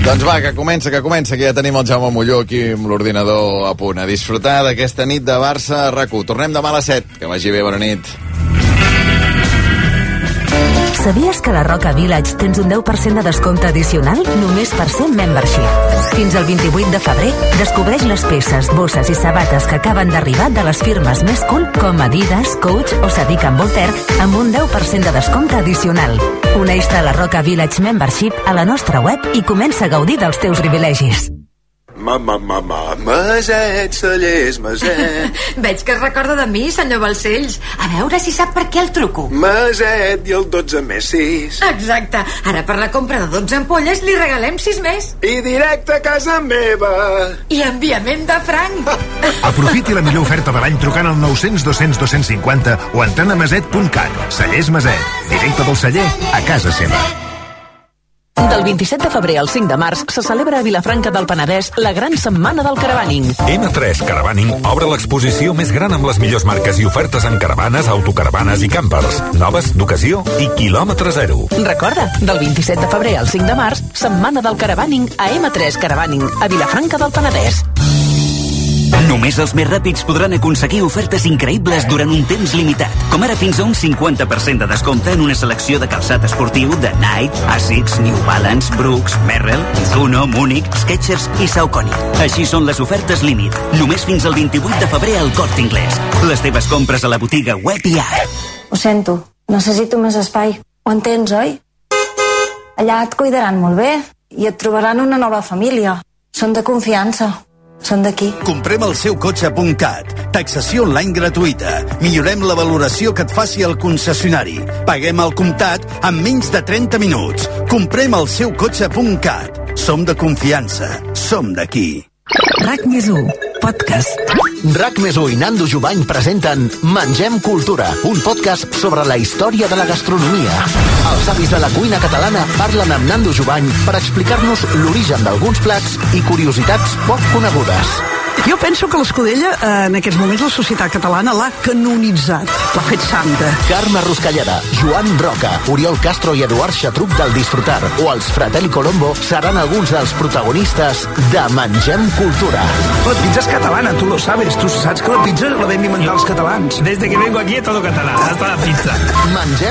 Doncs va, que comença, que comença, que ja tenim el Jaume Molló aquí amb l'ordinador a punt. A disfrutar d'aquesta nit de Barça a rac Tornem demà a les 7. Que vagi bé, bona nit. Sabies que a la Roca Village tens un 10% de descompte addicional només per ser membership? Fins al 28 de febrer, descobreix les peces, bosses i sabates que acaben d'arribar de les firmes més cool com Adidas, Coach o Sadiq amb Voltaire amb un 10% de descompte addicional. Uneix-te a la Roca Village Membership a la nostra web i comença a gaudir dels teus privilegis. Ma, ma, ma, ma, Maset, cellers, Maset. Veig que es recorda de mi, senyor Balcells. A veure si sap per què el truco. Maset i el 12 més 6. Exacte. Ara per la compra de 12 ampolles li regalem 6 més. I directe a casa meva. I enviament de franc. Aprofiti la millor oferta de l'any trucant al 900 200 250 o entrant a maset.cat. Cellers Maset. Directe del celler a casa seva. Del 27 de febrer al 5 de març se celebra a Vilafranca del Penedès la gran setmana del caravaning. M3 Caravaning obre l'exposició més gran amb les millors marques i ofertes en caravanes, autocaravanes i campers. Noves, d'ocasió i quilòmetre zero. Recorda, del 27 de febrer al 5 de març, setmana del caravaning a M3 Caravaning, a Vilafranca del Penedès. Només els més ràpids podran aconseguir ofertes increïbles durant un temps limitat, com ara fins a un 50% de descompte en una selecció de calçat esportiu de Nike, Asics, New Balance, Brooks, Merrell, Mizuno, Múnich, Skechers i Saucony. Així són les ofertes límit, només fins al 28 de febrer al Corte Inglés. Les teves compres a la botiga web i app. Ho sento, necessito més espai. Ho entens, oi? Allà et cuidaran molt bé i et trobaran una nova família. Són de confiança. Són d'aquí. Comprem el seu cotxe.cat. Taxació online gratuïta. Millorem la valoració que et faci el concessionari. Paguem al comptat en menys de 30 minuts. Comprem el seu cotxe.cat. Som de confiança. Som d'aquí. RAC més 1, podcast. RAC més i Nando Jubany presenten Mengem Cultura, un podcast sobre la història de la gastronomia. Els avis de la cuina catalana parlen amb Nando Jubany per explicar-nos l'origen d'alguns plats i curiositats poc conegudes. Jo penso que l'Escudella, eh, en aquests moments, la societat catalana l'ha canonitzat, l'ha fet santa. Carme Ruscalleda, Joan Roca, Oriol Castro i Eduard Xatruc del Disfrutar o els Fratelli Colombo seran alguns dels protagonistes de Mengem Cultura. La pizza és catalana, tu lo sabes. Tu saps que la pizza la vam inventar els catalans. Desde que vengo aquí todo catalán, hasta la pizza. Mengem